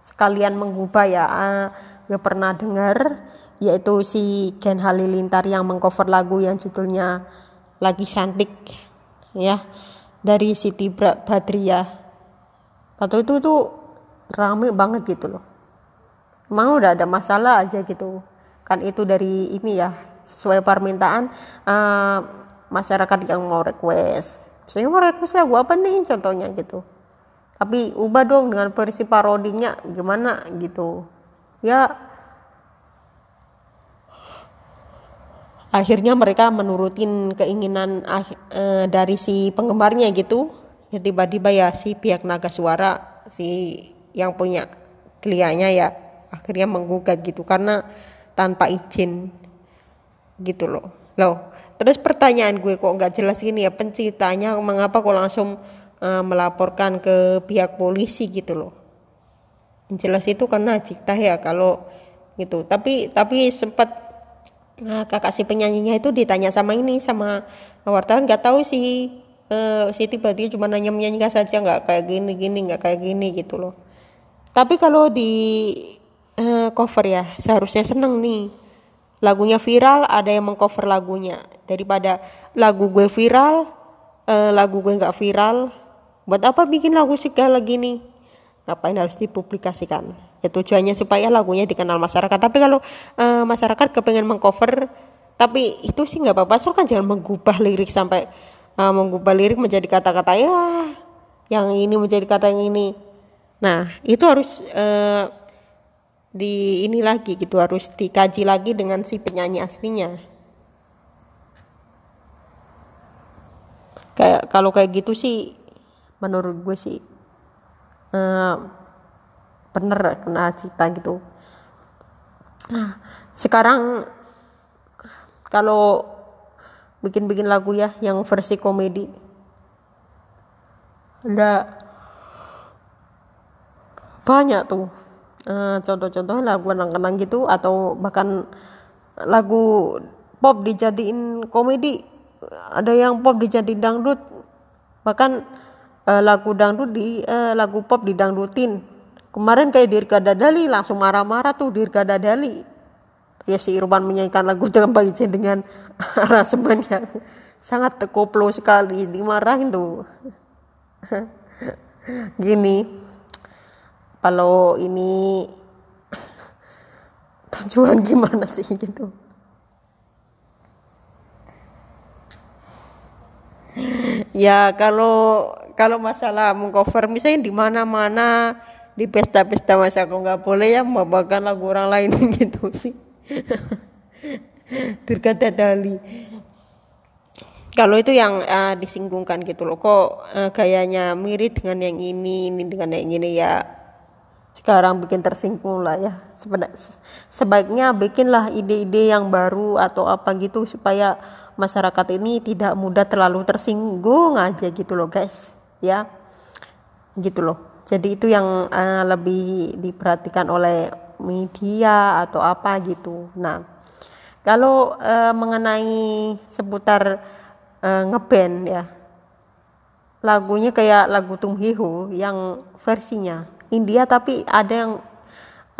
sekalian mengubah ya. Uh, gue pernah dengar yaitu si Ken Halilintar yang mengcover lagu yang judulnya lagi cantik ya dari Siti Badriah. Waktu itu tuh rame banget gitu loh. Mau udah ada masalah aja gitu. Kan itu dari ini ya sesuai permintaan uh, masyarakat yang mau request. Saya mau request lagu apa nih contohnya gitu. Tapi ubah dong dengan versi parodinya gimana gitu. Ya akhirnya mereka menurutin keinginan uh, dari si penggemarnya gitu. Ya tiba-tiba ya si pihak naga suara si yang punya kliennya ya akhirnya menggugat gitu karena tanpa izin gitu loh. Loh terus pertanyaan gue kok nggak jelas gini ya penciptanya mengapa kok langsung uh, melaporkan ke pihak polisi gitu loh. Jelas itu karena cipta ya kalau gitu. Tapi tapi sempat nah, kakak si penyanyinya itu ditanya sama ini sama wartawan nggak tahu sih uh, Siti berarti cuma nanya menyanyikan saja nggak kayak gini gini nggak kayak gini gitu loh. Tapi kalau di uh, cover ya seharusnya seneng nih. Lagunya viral ada yang mengcover lagunya. Daripada lagu gue viral uh, lagu gue nggak viral buat apa bikin lagu segala gini? Ngapain harus dipublikasikan ya tujuannya supaya lagunya dikenal masyarakat. Tapi kalau uh, masyarakat kepengen mengcover tapi itu sih nggak apa-apa. Soal kan jangan mengubah lirik sampai uh, mengubah lirik menjadi kata-kata ya yang ini menjadi kata yang ini. Nah itu harus uh, di ini lagi gitu harus dikaji lagi dengan si penyanyi aslinya. Kayak kalau kayak gitu sih menurut gue sih uh, bener kena cita gitu. Nah sekarang kalau bikin-bikin lagu ya yang versi komedi. Ada banyak tuh uh, contoh-contohnya lagu kenang-kenang gitu atau bahkan lagu pop dijadiin komedi. Ada yang pop dijadiin dangdut bahkan uh, lagu dangdut di uh, lagu pop didangdutin kemarin kayak Dirga Dadali langsung marah-marah tuh Dirga Dadali. Ya si Irwan menyanyikan lagu dengan baik dengan aransemen yang sangat tekoplo sekali dimarahin tuh. Gini kalau ini tujuan gimana sih gitu? Ya kalau kalau masalah mengcover misalnya di mana-mana di pesta-pesta masa kok nggak boleh ya membawakan lagu orang lain gitu sih. Berkata Dali kalau itu yang uh, disinggungkan gitu loh kok uh, gayanya mirip dengan yang ini ini dengan yang ini ya. Sekarang bikin tersinggung lah ya. Sebaiknya bikinlah ide-ide yang baru atau apa gitu supaya masyarakat ini tidak mudah terlalu tersinggung aja gitu loh guys. Ya. Gitu loh jadi itu yang uh, lebih diperhatikan oleh media atau apa gitu. Nah kalau uh, mengenai seputar uh, ngeband ya lagunya kayak lagu Tung Hiho yang versinya India tapi ada yang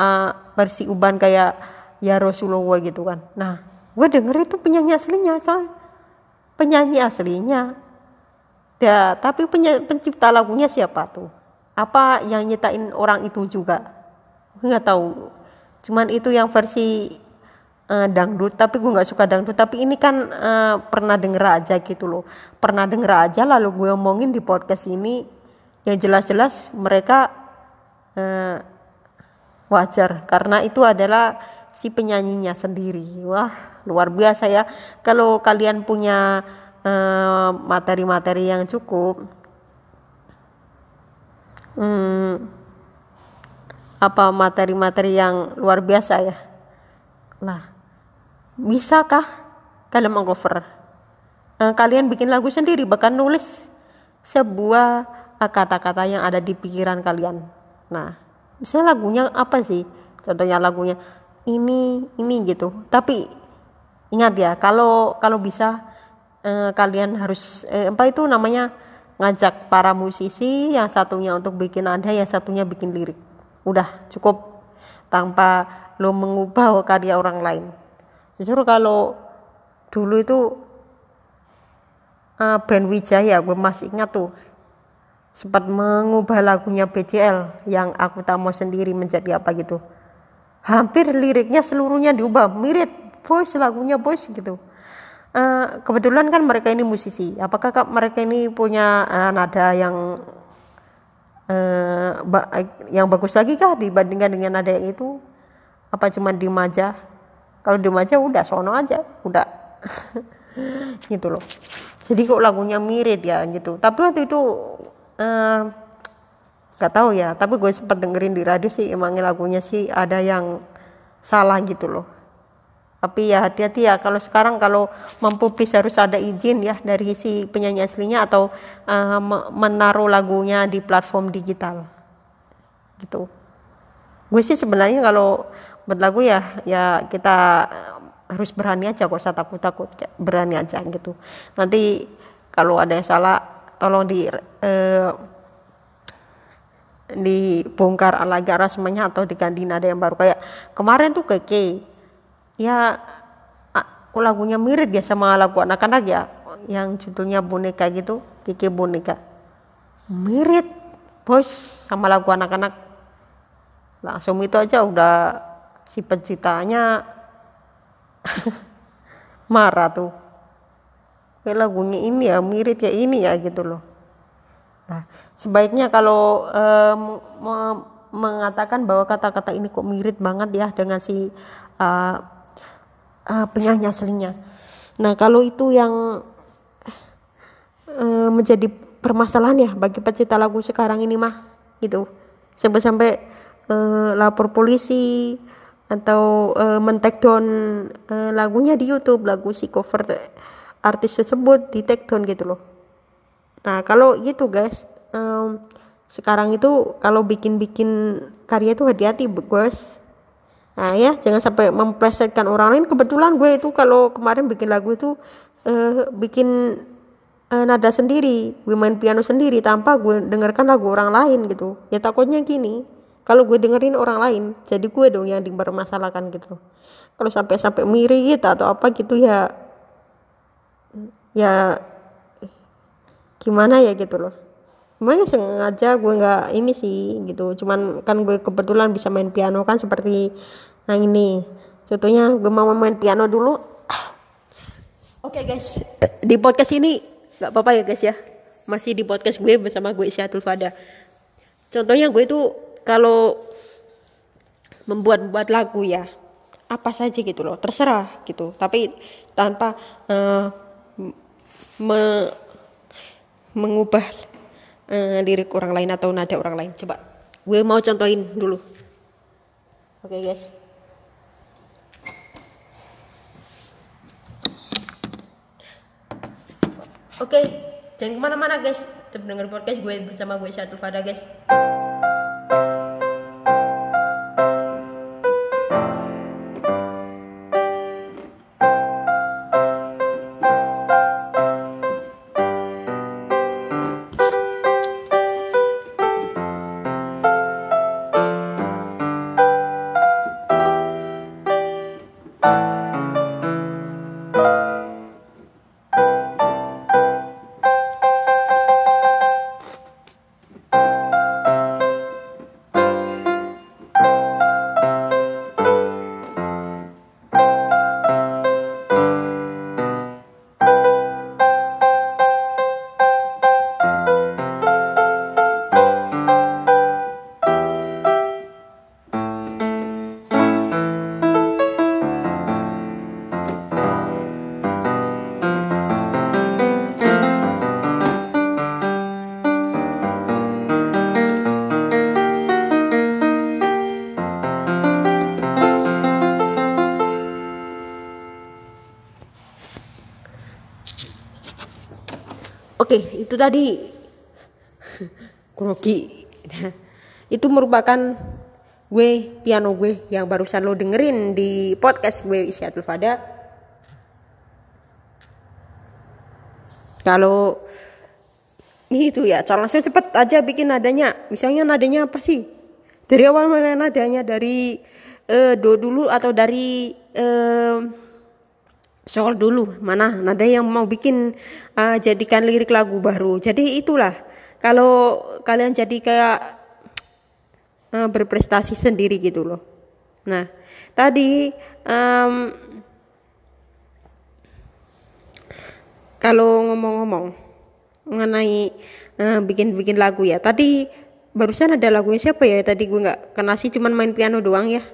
uh, versi uban kayak ya Rasulullah gitu kan. Nah gue denger itu penyanyi aslinya soal penyanyi aslinya. Ya tapi pencipta lagunya siapa tuh apa yang nyetain orang itu juga? Nggak tahu. Cuman itu yang versi uh, dangdut. Tapi gue nggak suka dangdut. Tapi ini kan uh, pernah denger aja gitu loh. Pernah denger aja lalu gue omongin di podcast ini. Yang jelas-jelas mereka uh, wajar. Karena itu adalah si penyanyinya sendiri. Wah luar biasa ya. Kalau kalian punya materi-materi uh, yang cukup hmm, apa materi-materi yang luar biasa ya. Nah, bisakah kalian mengcover? Eh, kalian bikin lagu sendiri, bahkan nulis sebuah eh, kata-kata yang ada di pikiran kalian. Nah, misalnya lagunya apa sih? Contohnya lagunya ini, ini gitu. Tapi ingat ya, kalau kalau bisa eh, kalian harus eh, apa itu namanya? Ngajak para musisi yang satunya untuk bikin nada yang satunya bikin lirik. Udah cukup. Tanpa lo mengubah karya orang lain. Justru kalau dulu itu uh, band Wijaya gue masih ingat tuh sempat mengubah lagunya BCL yang aku tak mau sendiri menjadi apa gitu. Hampir liriknya seluruhnya diubah. Mirip bos lagunya bos gitu uh, kebetulan kan mereka ini musisi. Apakah mereka ini punya uh, nada yang uh, ba yang bagus lagi kah dibandingkan dengan nada yang itu? Apa cuma di maja? Kalau di maja udah sono aja, udah gitu loh. Jadi kok lagunya mirip ya gitu. Tapi waktu itu uh, gak tahu ya. Tapi gue sempat dengerin di radio sih emangnya lagunya sih ada yang salah gitu loh tapi ya hati-hati ya kalau sekarang kalau mempublis harus ada izin ya dari si penyanyi aslinya atau uh, menaruh lagunya di platform digital. Gitu. Gue sih sebenarnya kalau buat lagu ya ya kita harus berani aja kok usah takut-takut berani aja gitu. Nanti kalau ada yang salah tolong di uh, dibongkar lagi rasmanya atau diganti nada yang baru. Kayak kemarin tuh keke ya aku lagunya mirip ya sama lagu anak-anak ya yang judulnya boneka gitu Kiki boneka. Mirip bos sama lagu anak-anak. Langsung itu aja udah si penciptanya marah tuh. Kayak lagunya ini ya mirip kayak ini ya gitu loh. Nah sebaiknya kalau um, mengatakan bahwa kata-kata ini kok mirip banget ya dengan si uh, uh, penyanyi aslinya. Nah kalau itu yang uh, menjadi permasalahan ya bagi pencipta lagu sekarang ini mah gitu. Sampai-sampai uh, lapor polisi atau uh, men-take down uh, lagunya di YouTube lagu si cover artis tersebut di take down gitu loh. Nah kalau gitu guys um, sekarang itu kalau bikin-bikin karya itu hati-hati guys nah ya jangan sampai memplesetkan orang lain. Kebetulan gue itu kalau kemarin bikin lagu itu uh, bikin uh, nada sendiri gue main piano sendiri tanpa gue dengarkan lagu orang lain gitu. Ya takutnya gini kalau gue dengerin orang lain jadi gue dong yang dipermasalahkan gitu. Kalau sampai sampai mirip gitu atau apa gitu ya ya gimana ya gitu loh. Emangnya sengaja gue nggak ini sih gitu. Cuman kan gue kebetulan bisa main piano kan seperti yang ini. Contohnya gue mau main piano dulu. Oke okay, guys. Di podcast ini nggak apa-apa ya guys ya. Masih di podcast gue bersama gue Isyatul Fada. Contohnya gue itu kalau membuat buat lagu ya apa saja gitu loh terserah gitu. Tapi tanpa uh, me, mengubah uh, lirik orang lain atau nada orang lain. Coba gue mau contohin dulu. Oke okay, guys Oke, okay, jangan ke mana-mana guys. Tetap denger podcast gue bersama gue satu pada guys. Tadi grogi. itu merupakan gue piano gue yang barusan lo dengerin di podcast gue Isyatul Fada. Kalau itu ya, cara langsung cepet aja bikin nadanya. Misalnya nadanya apa sih? Dari awal mana nadanya? Dari uh, do dulu atau dari uh, soal dulu mana? Nada yang mau bikin uh, jadikan lirik lagu baru. Jadi itulah. Kalau kalian jadi kayak uh, berprestasi sendiri gitu loh. Nah tadi um, kalau ngomong-ngomong mengenai uh, bikin-bikin lagu ya. Tadi barusan ada lagunya siapa ya? Tadi gue nggak kena sih cuman main piano doang ya.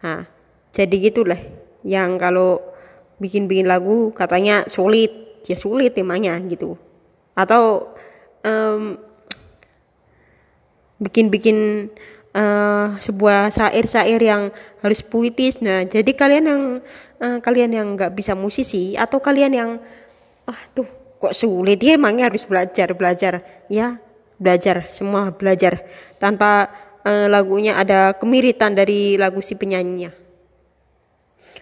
Nah jadi gitulah yang kalau bikin-bikin lagu katanya sulit. Ya sulit temanya gitu. Atau um, bikin-bikin uh, sebuah syair-syair yang harus puitis. Nah jadi kalian yang uh, kalian yang nggak bisa musisi atau kalian yang ah tuh kok sulit ya emangnya harus belajar belajar. Ya belajar semua belajar. Tanpa uh, lagunya ada kemiritan dari lagu si penyanyinya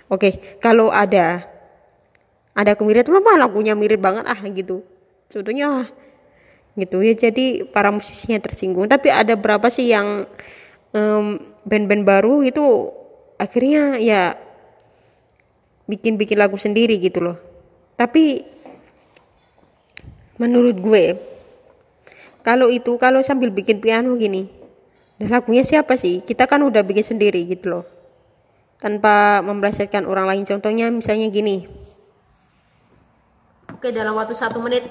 Oke, kalau ada ada kemiripan apa lagunya mirip banget ah gitu. Sebetulnya ah, gitu ya jadi para musisinya tersinggung. Tapi ada berapa sih yang band-band um, baru itu akhirnya ya bikin-bikin lagu sendiri gitu loh. Tapi menurut gue kalau itu kalau sambil bikin piano gini dan lagunya siapa sih kita kan udah bikin sendiri gitu loh tanpa membelajarkan orang lain. Contohnya misalnya gini. Oke dalam waktu satu menit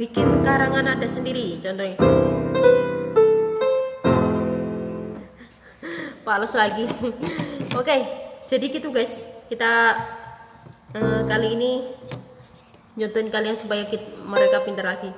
bikin karangan ada sendiri contohnya. Fales lagi. Oke, jadi gitu guys. Kita uh, kali ini nyontohin kalian supaya kita, mereka pintar lagi.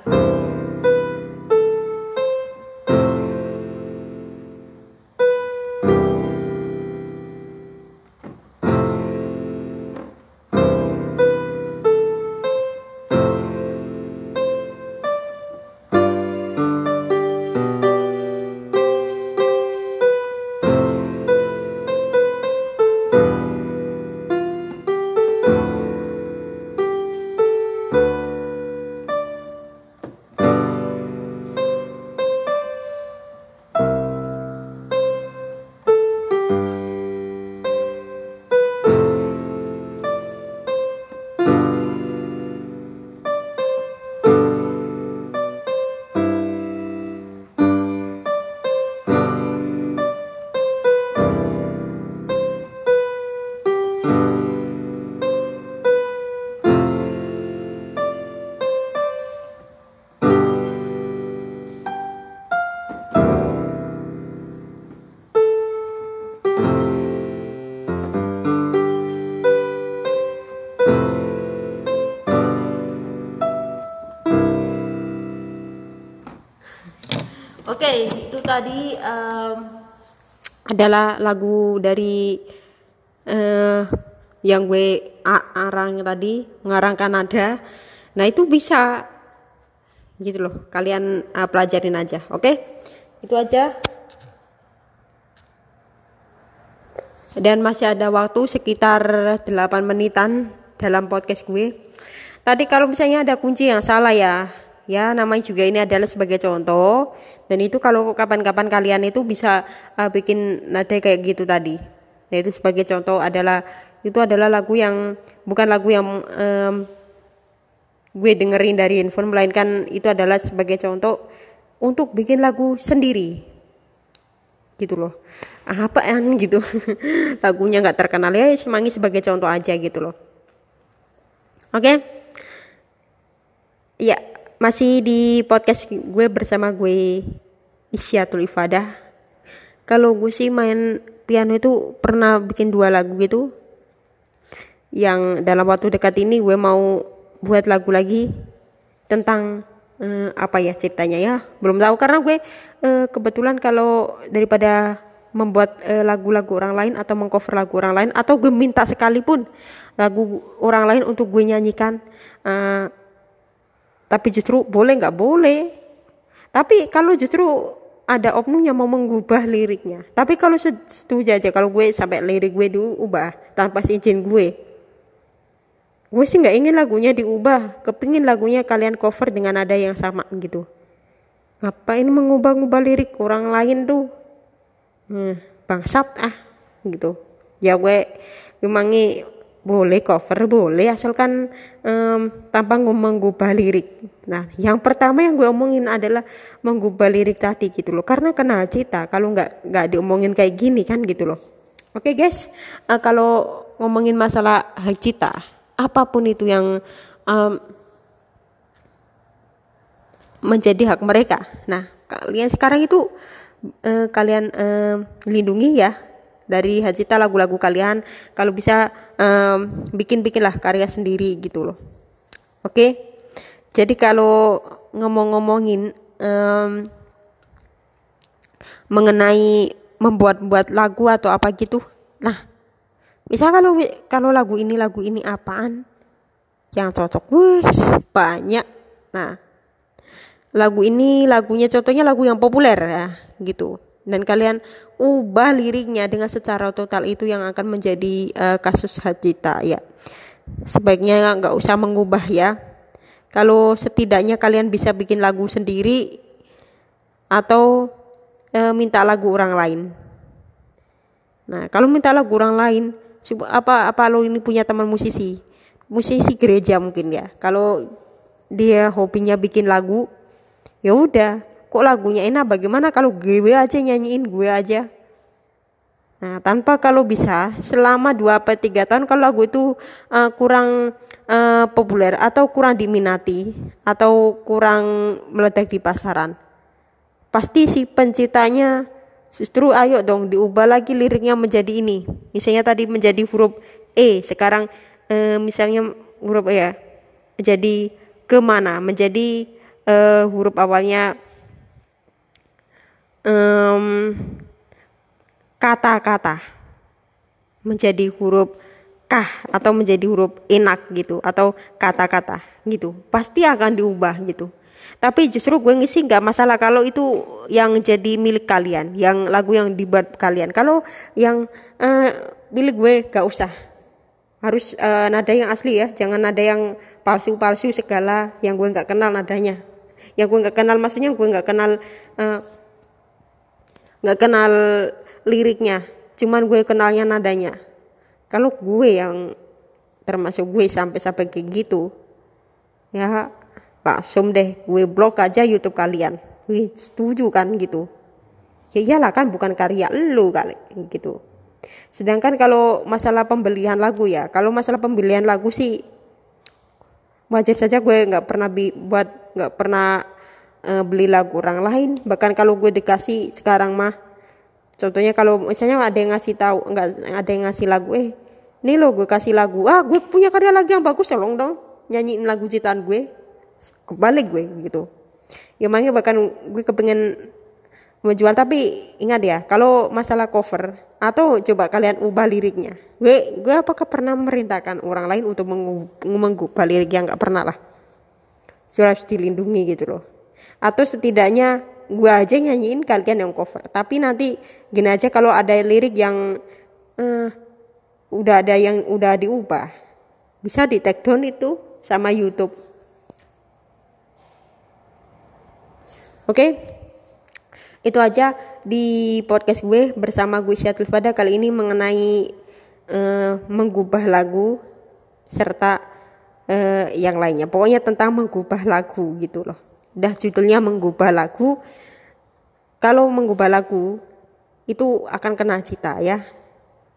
Tadi um, adalah lagu dari uh, yang gue arang tadi mengarangkan nada. Nah itu bisa gitu loh. Kalian uh, pelajarin aja, oke? Okay? Itu aja. Dan masih ada waktu sekitar 8 menitan dalam podcast gue. Tadi kalau misalnya ada kunci yang salah ya, ya namanya juga ini adalah sebagai contoh. Dan itu kalau kapan-kapan kalian itu bisa uh, bikin nada kayak gitu tadi. Nah itu sebagai contoh adalah itu adalah lagu yang bukan lagu yang um, gue dengerin dari handphone melainkan itu adalah sebagai contoh untuk bikin lagu sendiri. Gitu loh. Apaan gitu? Lagunya nggak terkenal. Ya semangi sebagai contoh aja gitu loh. Oke? Okay? ya masih di podcast gue bersama gue Isyatul Ifadah. Kalau gue sih main piano itu pernah bikin dua lagu gitu. Yang dalam waktu dekat ini gue mau buat lagu lagi tentang uh, apa ya ceritanya ya. Belum tahu karena gue uh, kebetulan kalau daripada membuat uh, lagu-lagu orang lain atau mengcover lagu orang lain atau gue minta sekalipun lagu orang lain untuk gue nyanyikan uh, tapi justru boleh nggak boleh. Tapi kalau justru ada oknum yang mau mengubah liriknya. Tapi kalau setuju aja kalau gue sampai lirik gue dulu ubah tanpa izin gue. Gue sih nggak ingin lagunya diubah, kepingin lagunya kalian cover dengan ada yang sama gitu. Ngapain mengubah-ubah lirik orang lain tuh? Hmm, bangsat ah gitu. Ya gue memangi boleh cover boleh asalkan um, tanpa mengubah lirik. Nah yang pertama yang gue omongin adalah mengubah lirik tadi gitu loh. Karena kenal cita kalau nggak nggak diomongin kayak gini kan gitu loh. Oke okay, guys uh, kalau ngomongin masalah hak cita apa pun itu yang um, menjadi hak mereka. Nah kalian sekarang itu uh, kalian uh, lindungi ya dari hajita lagu-lagu kalian kalau bisa um, bikin-bikinlah karya sendiri gitu loh. Oke? Okay? jadi kalau ngomong-ngomongin um, mengenai membuat-buat lagu atau apa gitu nah bisa kalau kalau lagu ini lagu ini apaan? Yang cocok wih banyak. Nah lagu ini lagunya contohnya lagu yang populer ya gitu dan kalian ubah liriknya dengan secara total itu yang akan menjadi uh, kasus hajita ya. Sebaiknya nggak usah mengubah ya. Kalau setidaknya kalian bisa bikin lagu sendiri atau uh, minta lagu orang lain. Nah kalau minta lagu orang lain apa apa lo ini punya teman musisi? Musisi gereja mungkin ya. Kalau dia hobinya bikin lagu ya udah kok lagunya enak? Bagaimana kalau gue aja nyanyiin? Gue aja. Nah tanpa kalau bisa selama dua atau tiga tahun kalau lagu itu uh, kurang uh, populer atau kurang diminati atau kurang meledak di pasaran pasti si penciptanya justru ayo dong diubah lagi liriknya menjadi ini. Misalnya tadi menjadi huruf E sekarang e, misalnya huruf E ya jadi ke mana? Menjadi e, huruf awalnya kata-kata menjadi huruf kah atau menjadi huruf enak gitu atau kata-kata gitu pasti akan diubah gitu. Tapi justru gue ngisi nggak masalah kalau itu yang jadi milik kalian yang lagu yang dibuat kalian. Kalau yang uh, milik gue gak usah. Harus uh, nada yang asli ya jangan nada yang palsu-palsu segala yang gue nggak kenal nadanya. Yang gue nggak kenal maksudnya gue nggak kenal eh, nggak kenal liriknya cuman gue kenalnya nadanya. Kalau gue yang termasuk gue sampai sampai kayak gitu ya langsung deh gue blok aja YouTube kalian. Gue setuju kan gitu? Ya iyalah kan bukan karya lu kali gitu. Sedangkan kalau masalah pembelian lagu ya, kalau masalah pembelian lagu sih wajar saja gue nggak pernah buat nggak pernah uh, beli lagu orang lain. Bahkan kalau gue dikasih sekarang mah, contohnya kalau misalnya ada yang ngasih tahu nggak ada yang ngasih lagu eh ini lo gue kasih lagu. Ah gue punya karya lagi yang bagus tolong dong nyanyiin lagu ciptaan gue. Kebalik gue gitu. Ya makanya bahkan gue kepengen menjual tapi ingat ya kalau masalah cover atau coba kalian ubah liriknya. Gue gue apakah pernah merintahkan orang lain untuk mengubah lirik yang nggak pernah lah? Harus dilindungi gitu loh atau setidaknya gue aja nyanyiin kalian yang cover. Tapi nanti gini aja kalau ada lirik yang uh, udah ada yang udah diubah bisa di take down itu sama YouTube. Oke? Okay? itu aja di podcast gue bersama gue Syatul Fada kali ini mengenai uh, mengubah lagu serta uh, yang lainnya. Pokoknya tentang mengubah lagu gitu loh dah judulnya mengubah lagu. Kalau mengubah lagu itu akan kena cita ya.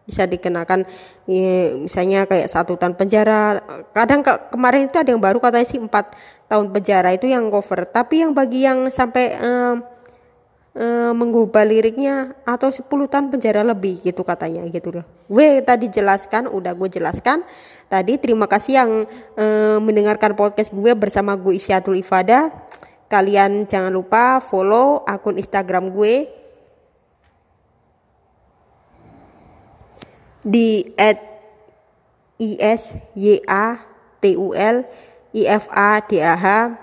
Bisa dikenakan ya, misalnya kayak satu tahun penjara. Kadang ke, kemarin itu ada yang baru katanya sih empat tahun penjara itu yang cover. Tapi yang bagi yang sampai uh, e, mengubah liriknya atau 10 tahun penjara lebih gitu katanya gitu loh. Gue tadi jelaskan, udah gue jelaskan. Tadi terima kasih yang e, mendengarkan podcast gue bersama gue Isyatul Ifada. Kalian jangan lupa follow akun Instagram gue di at isyatul ifadh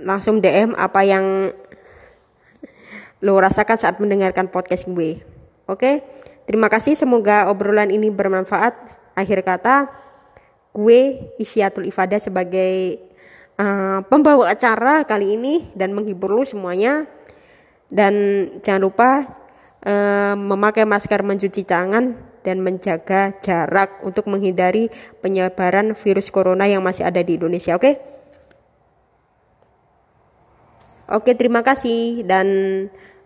langsung DM apa yang lo rasakan saat mendengarkan podcast gue. Oke, terima kasih. Semoga obrolan ini bermanfaat. Akhir kata, gue Isyatul Ifada sebagai uh, pembawa acara kali ini dan menghibur lo semuanya. Dan jangan lupa uh, memakai masker, mencuci tangan, dan menjaga jarak untuk menghindari penyebaran virus corona yang masih ada di Indonesia. Oke? Oke, terima kasih dan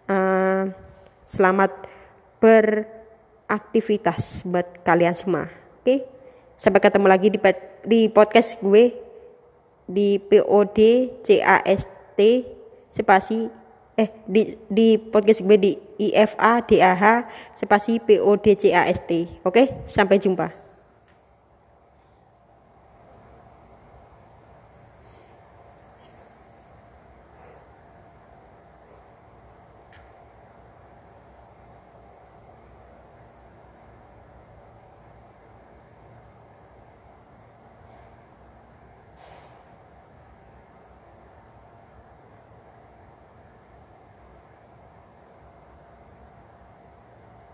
uh, selamat beraktivitas buat kalian semua. Oke, sampai ketemu lagi di di podcast gue di POD CAST spasi eh di di podcast gue di IFA DAH spasi POD CAST. Oke, sampai jumpa.